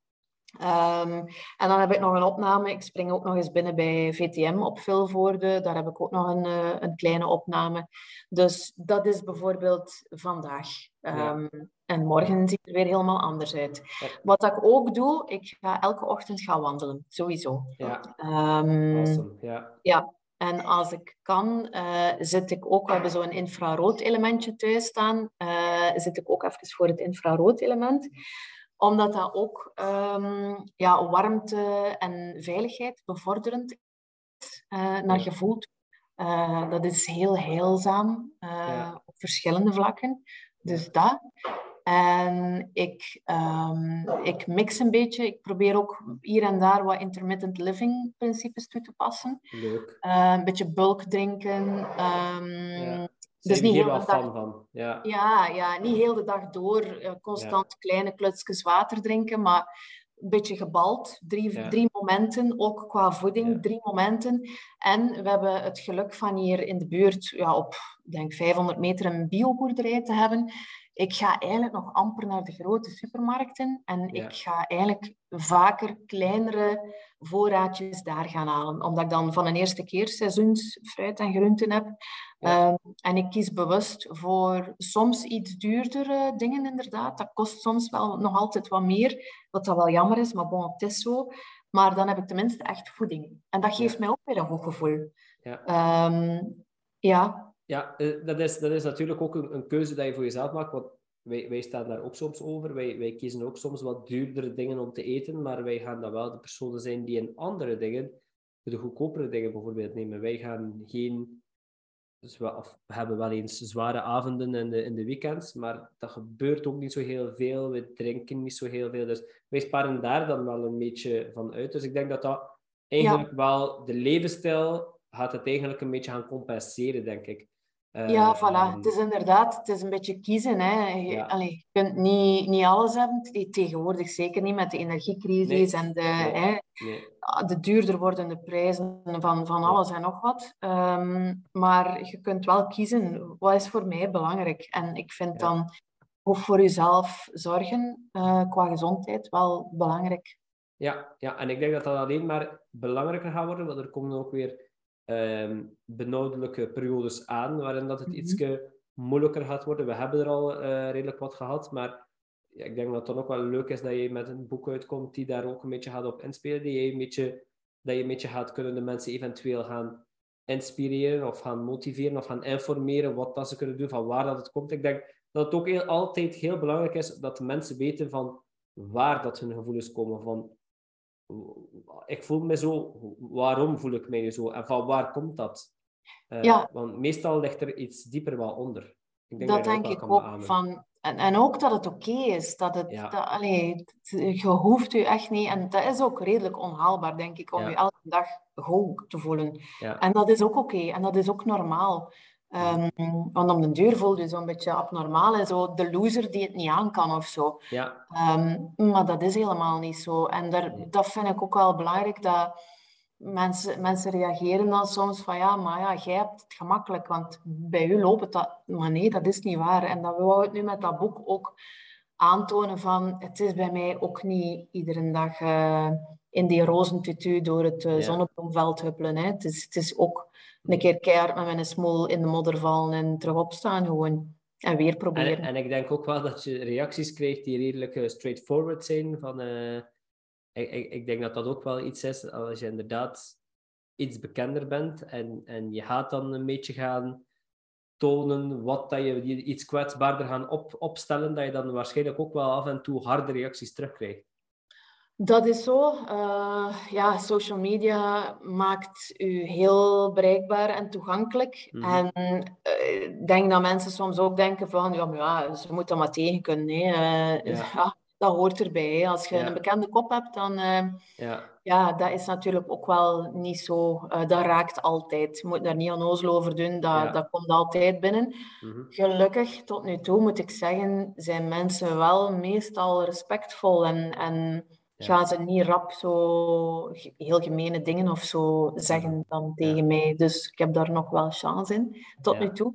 Um, en dan heb ik nog een opname. Ik spring ook nog eens binnen bij VTM op Vilvoorde. Daar heb ik ook nog een, uh, een kleine opname. Dus dat is bijvoorbeeld vandaag. Um, ja. En morgen ziet het er weer helemaal anders uit. Ja. Wat ik ook doe, ik ga elke ochtend gaan wandelen. Sowieso. Ja. Um, awesome. ja. ja. En als ik kan, uh, zit ik ook, we hebben zo'n infrarood elementje thuis staan, uh, zit ik ook even voor het infrarood element omdat dat ook um, ja, warmte en veiligheid bevorderend is uh, naar gevoel. Dat is heel heilzaam ja. op verschillende vlakken. Dus dat. En ik, um, ik mix een beetje. Ik probeer ook hier en daar wat intermittent living principes toe te passen. Leuk. een beetje bulk drinken. Um, ja. Dus niet heel de dag, van. Ja. Ja, ja, niet heel de dag door uh, constant ja. kleine klutsjes water drinken, maar een beetje gebald. Drie, ja. drie momenten, ook qua voeding, ja. drie momenten. En we hebben het geluk van hier in de buurt ja, op denk 500 meter een bioboerderij te hebben. Ik ga eigenlijk nog amper naar de grote supermarkten en ik ga eigenlijk vaker kleinere voorraadjes daar gaan halen. Omdat ik dan van een eerste keer seizoensfruit en groenten heb. Ja. Um, en ik kies bewust voor soms iets duurdere dingen inderdaad. Dat kost soms wel nog altijd wat meer, wat dat wel jammer is, maar bon, het is zo. Maar dan heb ik tenminste echt voeding. En dat geeft ja. mij ook weer een goed gevoel. Ja. Um, ja. Ja, dat is, dat is natuurlijk ook een, een keuze dat je voor jezelf maakt. Want wij, wij staan daar ook soms over. Wij, wij kiezen ook soms wat duurdere dingen om te eten, maar wij gaan dan wel de personen zijn die in andere dingen, de goedkopere dingen bijvoorbeeld nemen. Wij gaan geen... Dus we, hebben wel eens zware avonden in de, in de weekends, maar dat gebeurt ook niet zo heel veel. We drinken niet zo heel veel. Dus wij sparen daar dan wel een beetje van uit. Dus ik denk dat dat eigenlijk ja. wel de levensstijl gaat het eigenlijk een beetje gaan compenseren, denk ik. Ja, uh, voilà. Het is inderdaad, het is een beetje kiezen. Hè. Je, Ja. allee, je kunt niet, niet alles hebben. Tegenwoordig zeker niet met de energiecrisis Nee. en de, Nee. hè, nee. de duurder wordende prijzen van, van alles en nog wat. Ehm, maar je kunt wel kiezen, wat is voor mij belangrijk? En ik vind Ja. dan goed voor jezelf zorgen eh, qua gezondheid wel belangrijk. Ja, ja, en ik denk dat dat alleen maar belangrijker gaat worden, want er komen ook weer ehm benauwdelijke periodes aan, waarin dat het Mhm. ietsje moeilijker gaat worden. We hebben er al eh, redelijk wat gehad, maar ja, ik denk dat het dan ook wel leuk is dat je met een boek uitkomt die daar ook een beetje gaat op inspelen, die je een beetje, dat je een beetje gaat kunnen de mensen eventueel gaan inspireren of gaan motiveren of gaan informeren wat dat ze kunnen doen, van waar dat het komt. Ik denk dat het ook heel, altijd heel belangrijk is dat de mensen weten van waar dat hun gevoelens komen, van ik voel me zo, waarom voel ik mij zo? En van waar komt dat? Uh, Ja. Want meestal ligt er iets dieper wel onder. Ik denk Dat je denk ik ook. beamen. Van, en, en ook dat het oké is. Dat het, Ja. dat, allee, het- je hoeft u echt niet. En dat is ook redelijk onhaalbaar, denk ik, om Ja. je elke dag goed te voelen. Ja. En dat is ook oké. En dat is ook normaal. Ehm, want om de duur voel je zo'n beetje abnormaal en zo de loser die het niet aan kan of zo. Ja, Ehm, maar dat is helemaal niet zo. En daar, dat vind ik ook wel belangrijk, dat mensen, mensen reageren dan soms van ja, maar ja, jij hebt het gemakkelijk, want bij u loopt het dat. Maar nee, dat is niet waar. En dat wou ik nu met dat boek ook aantonen van, het is bij mij ook niet iedere dag eh, in die rozentutu door het Ja. zonnebloemveld huppelen. Hè. Het, is, het is ook een keer keihard met mijn smoel in de modder vallen en terug opstaan gewoon. En weer en, proberen. en ik denk ook wel dat je reacties krijgt die redelijk eh, straightforward zijn. Van, eh, ik, ik, ik denk dat dat ook wel iets is, als je inderdaad iets bekender bent en, en je gaat dan een beetje gaan tonen wat dat je je iets kwetsbaarder gaan op, opstellen, dat je dan waarschijnlijk ook wel af en toe harde reacties terugkrijgt. Dat is zo. Eh, ja, social media maakt u heel bereikbaar en toegankelijk. Mhm. En eh, ik denk dat mensen soms ook denken van, ja, maar ja, ze moeten maar tegen kunnen. Hè. Eh, Ja. ja, dat hoort erbij. Hè. Als je Ja. een bekende kop hebt, dan Ja, ja, dat is natuurlijk ook wel niet zo. dat raakt altijd. Je moet daar niet onnozel over doen. Dat, Ja. dat komt altijd binnen. mhm. Gelukkig, tot nu toe moet ik zeggen, zijn mensen wel meestal respectvol en, en. Gaan ze niet rap zo heel gemene dingen of zo zeggen dan tegen mij. Dus ik heb daar nog wel chance in, tot nu toe.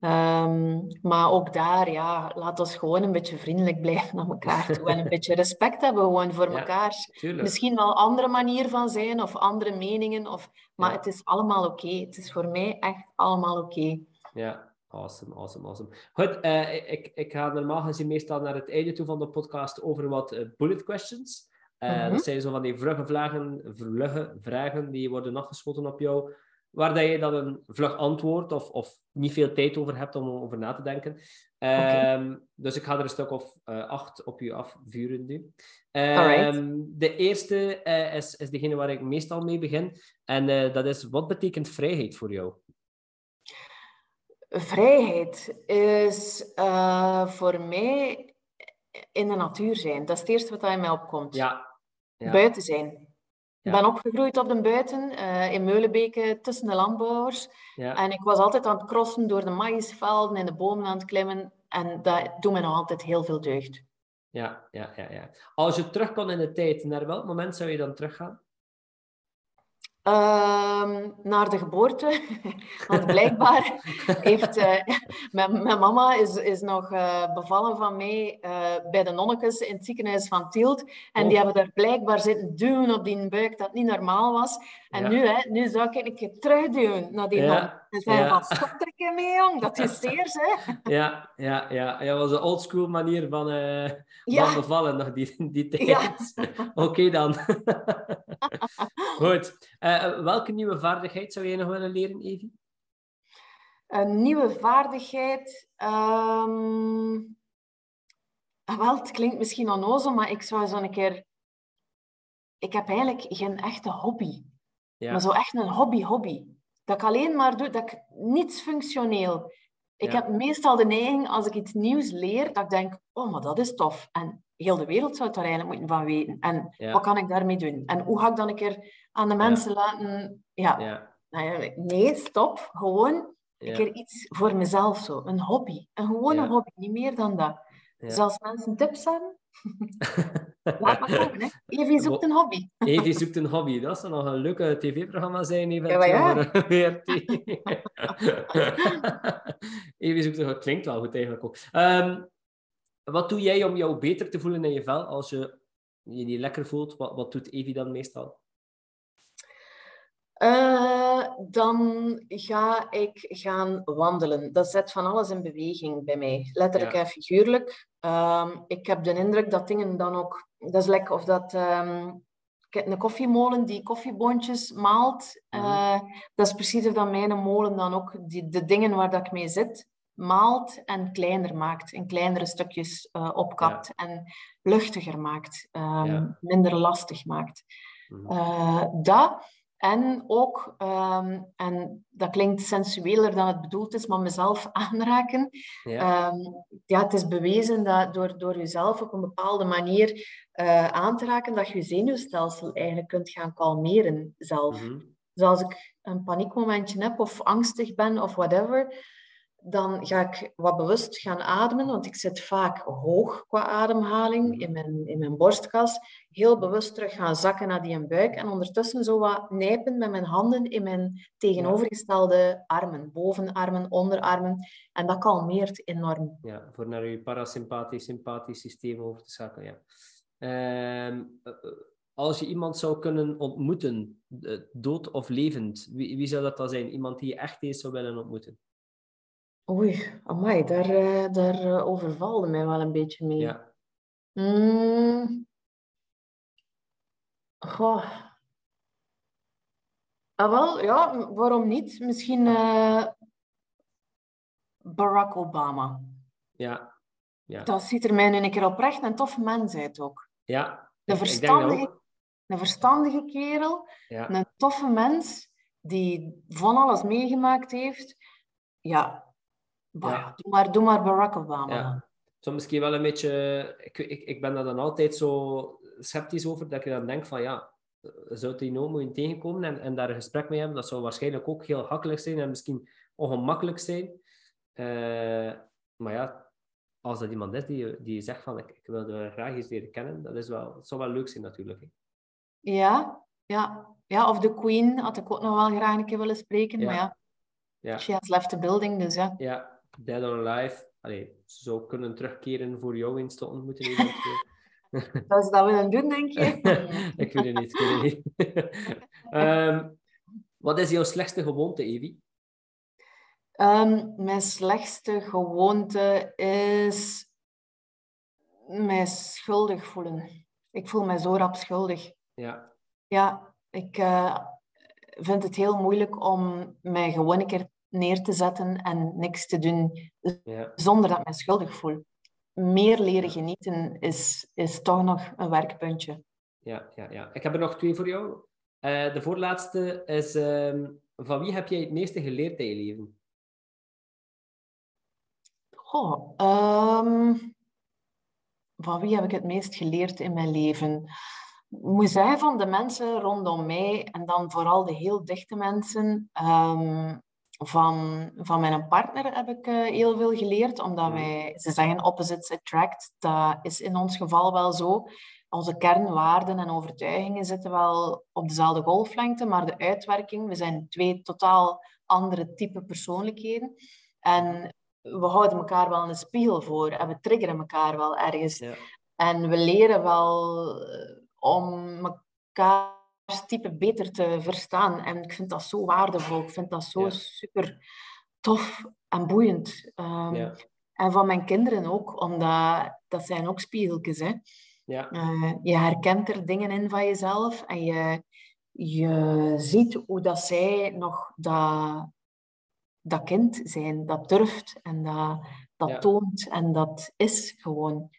Ehm, maar ook daar, ja, laat ons gewoon een beetje vriendelijk blijven naar elkaar toe en een *laughs* beetje respect hebben gewoon voor Ja. elkaar. tuurlijk. Misschien wel andere manier van zijn of andere meningen, of, maar Ja. het is allemaal oké. Het is voor mij echt allemaal oké. Ja, awesome, awesome, awesome. Goed, eh, ik, ik ga normaal gezien meestal naar het einde toe van de podcast over wat eh, bullet questions. Eh, Mhm. Dat zijn zo van die vlugge vragen, vlugge vragen die worden afgeschoten op jou, waar dat je dan een vlug antwoord of, of niet veel tijd over hebt om over na te denken. Ehm, Dus ik ga er een stuk of acht op je afvuren nu. Ehm, de eerste is, is degene waar ik meestal mee begin. En dat is, wat betekent vrijheid voor jou? Vrijheid is eh, voor mij in de natuur zijn. Dat is het eerste wat in mij opkomt. Ja. ja. Buiten zijn. Ik Ja. ben opgegroeid op de buiten, eh, in Meulenbeke, tussen de landbouwers. Ja. En ik was altijd aan het crossen door de maïsvelden en de bomen aan het klimmen. En dat doet me nog altijd heel veel deugd. Ja, ja, ja, ja. Als je terug kon in de tijd, naar welk moment zou je dan teruggaan? Ehm, naar de geboorte. *laughs* Want blijkbaar *laughs* heeft eh, mijn, mijn mama is, is nog eh, bevallen van mij eh, bij de nonnekes in het ziekenhuis van Tielt. En Oh. die hebben daar blijkbaar zitten duwen op die buik dat niet normaal was. En Ja. nu, hè, nu zou ik een keer terugduwen naar die Ja, non. En zeggen van, stop er keer mee, jong. Dat is *laughs* zeer, hè. Ja, ja, ja. Ja, dat was een oldschool manier van, eh, van bevallen nog die, die tijd. *laughs* Oké dan. *laughs* Goed. Eh, welke nieuwe vaardigheid zou jij nog willen leren, Evie? een nieuwe vaardigheid. ehm, ah, wel, het klinkt misschien onnozel, maar ik zou zo een keer... Ik heb eigenlijk geen echte hobby. Ja. Maar zo echt een hobby-hobby. Dat ik alleen maar doe, dat ik niets functioneel. Ik Ja. heb meestal de neiging, als ik iets nieuws leer, dat ik denk, oh, maar dat is tof. En heel de wereld zou het daar eigenlijk moeten van weten. En Ja. wat kan ik daarmee doen? En hoe ga ik dan een keer aan de mensen laten... Ja, nou ja, nee, stop. Gewoon een keer iets voor mezelf zo. Een hobby. Een gewone hobby, niet meer dan dat. Dus als mensen tips hebben, laat *laughs* maar komen. Hè. Evie zoekt een hobby. Evie zoekt een hobby. Dat zou nog een leuke tv-programma zijn, Ja, eventueel ja. VRT. *laughs* *laughs* Evie zoekt een... Dat klinkt wel goed eigenlijk ook. Ehm, wat doe jij om jou beter te voelen in je vel als je je niet lekker voelt? Wat, wat doet Evie dan meestal? Eh, dan ga ik gaan wandelen. Dat zet van alles in beweging bij mij, letterlijk Ja. en figuurlijk. Ehm, ik heb de indruk dat dingen dan ook... Dat is lekker of dat... ehm, heb een koffiemolen die koffieboontjes maalt. Mhm. Eh, dat is precies of dat mijn molen dan ook die, de dingen waar dat ik mee zit, maalt en kleiner maakt. In kleinere stukjes uh, opkapt en luchtiger maakt. Um, Minder lastig maakt. Uh, dat. En ook, um, en dat klinkt sensueler dan het bedoeld is, maar mezelf *laughs* aanraken. Ja. Um, ja, het is bewezen dat door, door jezelf op een bepaalde manier uh, aan te raken, dat je je zenuwstelsel eigenlijk kunt gaan kalmeren zelf. Mm -hmm. Dus als ik een paniekmomentje heb of angstig ben of whatever, dan ga ik wat bewust gaan ademen, want ik zit vaak hoog qua ademhaling mhm. in mijn, in mijn borstkas. Heel bewust terug gaan zakken naar die buik en ondertussen zo wat nijpen met mijn handen in mijn tegenovergestelde armen. Bovenarmen, onderarmen. En dat kalmeert enorm. Ja, voor naar je parasympathisch, sympathisch systeem over te zakken, ja. Ehm, eh, eh, als je iemand zou kunnen ontmoeten, eh, dood of levend, wie, wie zou dat dan zijn? Iemand die je echt eens zou willen ontmoeten? Oei, amai, daar, uh, daar uh, overvalde mij wel een beetje mee. Ja. Mm. Goh. Ah, wel, ja, waarom niet? Misschien uh, Barack Obama. Ja. ja. Dat ziet er mij nu een keer oprecht een toffe mens uit ook. Ja. Een verstandige, een verstandige kerel, ja. een toffe mens die van alles meegemaakt heeft. Ja, ja. Doe, maar, doe maar Barack Obama. Ja. Zo misschien wel een beetje... Ik, ik, ik ben daar dan altijd zo sceptisch over, dat ik dan denk van ja, zou die nou moeten tegenkomen en, en daar een gesprek mee hebben? Dat zou waarschijnlijk ook heel hakkelijk zijn en misschien ongemakkelijk zijn. Uh, maar ja, als dat iemand is die, die zegt van ik, ik wil er graag eens leren kennen, dat, is wel, dat zou wel leuk zijn natuurlijk. Hè. Ja, ja. ja, of de Queen had ik ook nog wel graag een keer willen spreken, ja. maar ja. ja. She has left the building, dus ja. Ja, Dead or Alive, allee, ze zou kunnen terugkeren voor jou eens te ontmoeten. Zou *laughs* ze dat willen doen, denk je? ik weet het niet. Ik weet het niet. um, *laughs* wat is jouw slechtste gewoonte, Evie? Um, mijn slechtste gewoonte is mij schuldig voelen. Ik voel me zo rap schuldig. Ja. Ja, ik uh, vind het heel moeilijk om mij gewoon een keer neer te zetten en niks te doen ja. zonder dat ik me schuldig voel. Meer leren genieten is, is toch nog een werkpuntje. Ja, ja, ja. Ik heb er nog twee voor jou. Uh, de voorlaatste is: uh, van wie heb jij het meeste geleerd in je leven? Um, van wie heb ik het meest geleerd in mijn leven? moet zeggen van de mensen rondom mij en dan vooral de heel dichte mensen. Um, van, van mijn partner heb ik uh, heel veel geleerd, omdat mm. wij, ze zeggen opposites attract, dat is in ons geval wel zo. Onze kernwaarden en overtuigingen zitten wel op dezelfde golflengte, maar de uitwerking, we zijn twee totaal andere type persoonlijkheden. En we houden elkaar wel een spiegel voor en we triggeren elkaar wel ergens. Ja. En we leren wel eh, om elkaar type beter te verstaan. En ik vind dat zo waardevol. Ik vind dat zo super tof en boeiend. Um, En van mijn kinderen ook, omdat dat zijn ook spiegeltjes. Hè. Ja. Uh, je herkent er dingen in van jezelf en je, je ziet hoe dat zij nog dat, dat kind zijn, dat durft en dat, dat toont en dat is gewoon.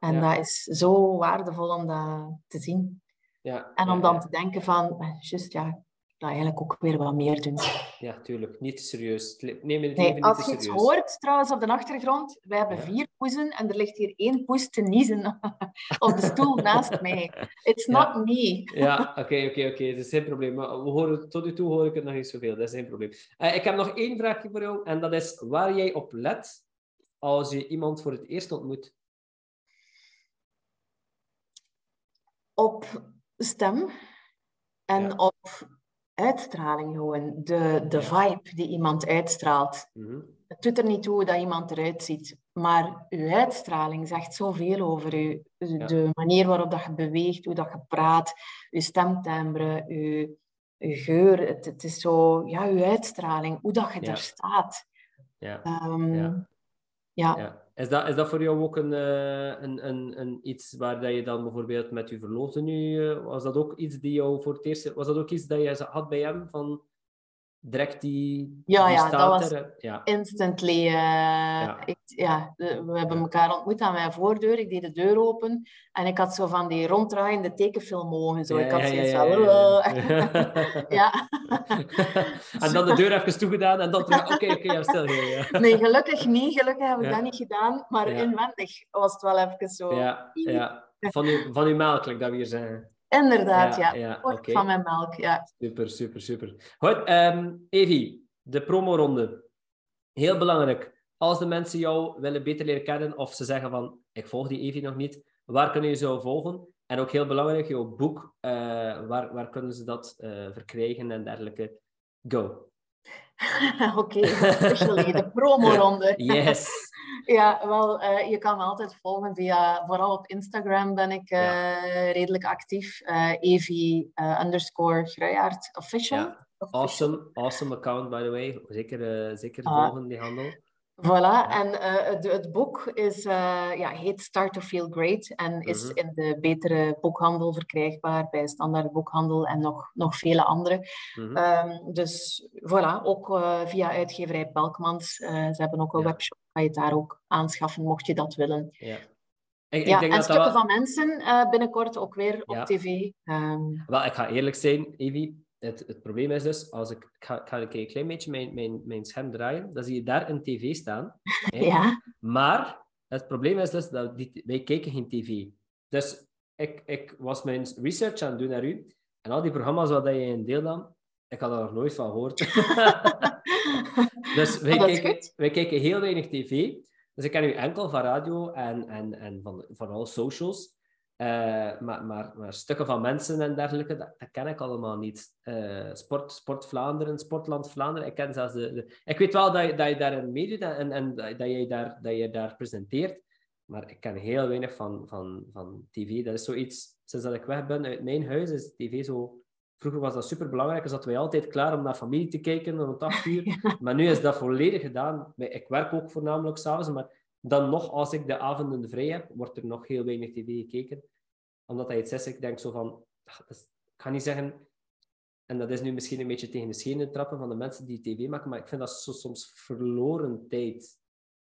En dat is zo waardevol om dat te zien. Ja, en om dan te denken van, eh, just ja, ik ga eigenlijk ook weer wat meer doen. Ja, tuurlijk. Niet te serieus. Neem het nee, niet als je iets hoort, trouwens, op de achtergrond, wij hebben vier poezen en er ligt hier één poes te niezen *laughs* op de stoel naast mij. It's not me. ja, oké, oké, oké. Dat is geen probleem. Maar we horen, tot nu toe hoor ik het nog niet zoveel. Dat is geen probleem. Uh, ik heb nog één vraagje voor jou. En dat is waar jij op let als je iemand voor het eerst ontmoet. Op stem en op uitstraling gewoon. De, de vibe die iemand uitstraalt. Mhm. Het doet er niet toe dat iemand eruit ziet, maar uw uitstraling zegt zoveel over u. De manier waarop dat je beweegt, hoe dat je praat, uw stemtimbre, uw, uw geur. Het, het, is zo, ja, uw uitstraling, hoe dat je daar staat. Ja. Um, ja. Is dat, is dat voor jou ook een, uh, een, een, een, iets waar dat je dan bijvoorbeeld met je verloofde nu, uh, was dat ook iets die jou voor het eerst, was dat ook iets dat je had bij hem van direct die, Ja, die ja, dat was- er, ja. Instantly. eh, Ja. ik, ja, de- we hebben elkaar ontmoet aan mijn voordeur. Ik deed de deur open en ik had zo van die ronddraaiende tekenfilmogen. Zo. ik had zoiets van... ja. Ja. *laughs* *laughs* en dan de deur even toegedaan en dan oké, oké, ja, stil. Ja, ja. *laughs* Nee, gelukkig niet. Gelukkig heb ik Ja. dat niet gedaan. Maar Ja. inwendig was het wel even zo. Ja, ja. Van, uw, van uw melk, like dat we hier zeggen. Inderdaad, ja. ja. Van mijn melk, ja. Super, super, super. Goed, ehm Evi, de promoronde. Heel belangrijk. Als de mensen jou willen beter leren kennen of ze zeggen van, ik volg die Evi nog niet, waar kunnen je jou volgen? En ook heel belangrijk, jouw boek, eh, waar, waar kunnen ze dat eh, verkrijgen en dergelijke? Go. *laughs* Oké, officially, de promoronde. *laughs* Yes. Ja, wel, eh, je kan me altijd volgen via, vooral op Instagram ben ik eh, redelijk actief. Eh Evi underscore Gruijaert official. Ja. Awesome, awesome account, by the way. Zeker, zeker Ah. volgen, die handel. Voilà, en het, het boek is, ja, heet Start to Feel Great en is Mhm. in de betere boekhandel verkrijgbaar, bij Standaard Boekhandel en nog, nog vele andere. Mhm. Ehm, dus voilà, ook via uitgeverij Belkmans. Ze hebben ook een Ja. webshop, kan je het daar ook aanschaffen, mocht je dat willen. ja. Ik, Ja, ik denk en dat dat stukken wel... van mensen eh, binnenkort ook weer op tv. Ehm, Wel, ik ga eerlijk zijn, Evi. Het, het probleem is dus, als ik, ik, ga, ik ga een keer een klein beetje mijn, mijn, mijn scherm draaien, dan zie je daar een tv staan. *laughs* ja, Maar het probleem is dus dat die, wij kijken geen tv. Dus ik, ik was mijn research aan het doen naar u. En al die programma's waar je in deelnam, ik had er nog nooit van gehoord. *laughs* *laughs* dus wij, Oh, is kijken, wij kijken heel weinig tv. Dus ik ken u enkel van radio en, en, en van vooral socials. Eh, maar, maar, maar stukken van mensen en dergelijke, dat, dat ken ik allemaal niet. Eh, sport, sport Vlaanderen, Sportland Vlaanderen. Ik ken zelfs de, de- Ik weet wel dat je, dat je daarin meedoet en, en, en dat, je daar, dat je daar presenteert. Maar ik ken heel weinig van, van, van tv. Dat is zoiets... Sinds dat ik weg ben uit mijn huis, is tv zo... Vroeger was dat super belangrijk. Dus zaten wij altijd klaar om naar familie te kijken rond 8 uur. *laughs* Maar nu is dat volledig gedaan. Ik werk ook voornamelijk s'avonds, maar dan nog, als ik de avonden vrij heb, wordt er nog heel weinig tv gekeken. Omdat hij iets is, ik denk zo van... is- ik ga niet zeggen... En dat is nu misschien een beetje tegen de schenen trappen van de mensen die tv maken, maar ik vind dat zo soms verloren tijd.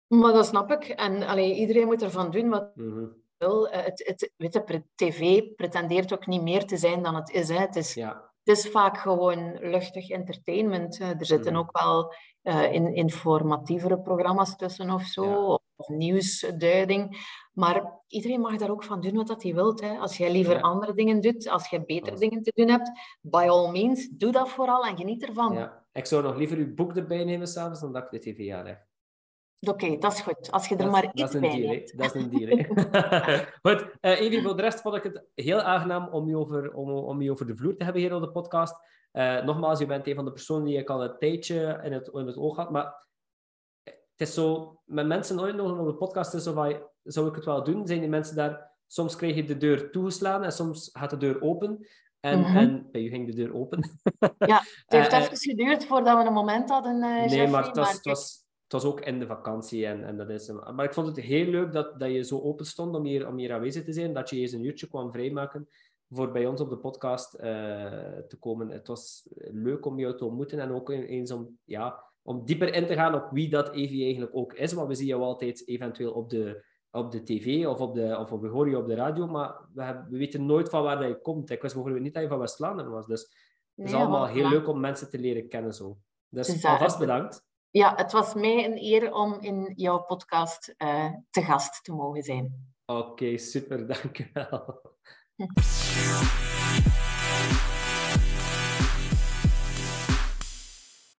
maar dat snap ik. En allee, iedereen moet ervan doen wat Mhm. Wil. Eh, Het, het, weet je, pre- tv pretendeert ook niet meer te zijn dan het is. Hè. Het is Ja, Het is vaak gewoon luchtig entertainment. Er zitten Mhm. ook wel eh, in, informatievere programma's tussen of zo, Ja. of nieuwsduiding. Maar iedereen mag daar ook van doen wat dat hij wilt. Als jij liever Ja. andere dingen doet, als je betere Als- dingen te doen hebt, by all means, doe dat vooral en geniet ervan. ja. Ik zou nog liever uw boek erbij nemen s'avonds dan dat ik de tv aanleg. Oké, dat is goed. Als je er Dat, maar is- dat iets is een bij. Dat is een hè. *laughs* *laughs* Goed, Evie, voor de rest vond ik het heel aangenaam om je over, om, om je over de vloer te hebben hier op de podcast. Eh, nogmaals, je bent een van de personen die ik al een tijdje in het, in het oog had, maar het is zo, met mensen uitnodigen op de podcast is zo van, zou ik het wel doen? Zijn die mensen daar, soms krijg je de deur toegeslaan en soms gaat de deur open. En, Mhm. en bij u ging de deur open. Ja, het heeft *laughs* Eh, even geduurd voordat we een moment hadden, eh Nee, Jeffrey, maar het was, het, kijk, was, het was ook in de vakantie. En, en dat is, maar ik vond het heel leuk dat, dat je zo open stond om hier, om hier aanwezig te zijn. Dat je eens een uurtje kwam vrijmaken voor bij ons op de podcast eh, te komen. Het was leuk om jou te ontmoeten en ook eens om, ja, om dieper in te gaan op wie dat Evie eigenlijk ook is. Want we zien jou altijd eventueel op de, op de tv of, op de, of we horen je op de radio, maar we, hebben- we weten nooit van waar dat je komt. Ik wist bijvoorbeeld niet dat je van West-Vlaanderen was. Dus het is nee, allemaal heel leuk om mensen te leren kennen zo. Dus alvast bedankt. Ja, het was mij een eer om in jouw podcast eh, te gast te mogen zijn. Oké, super, *laughs* dankjewel.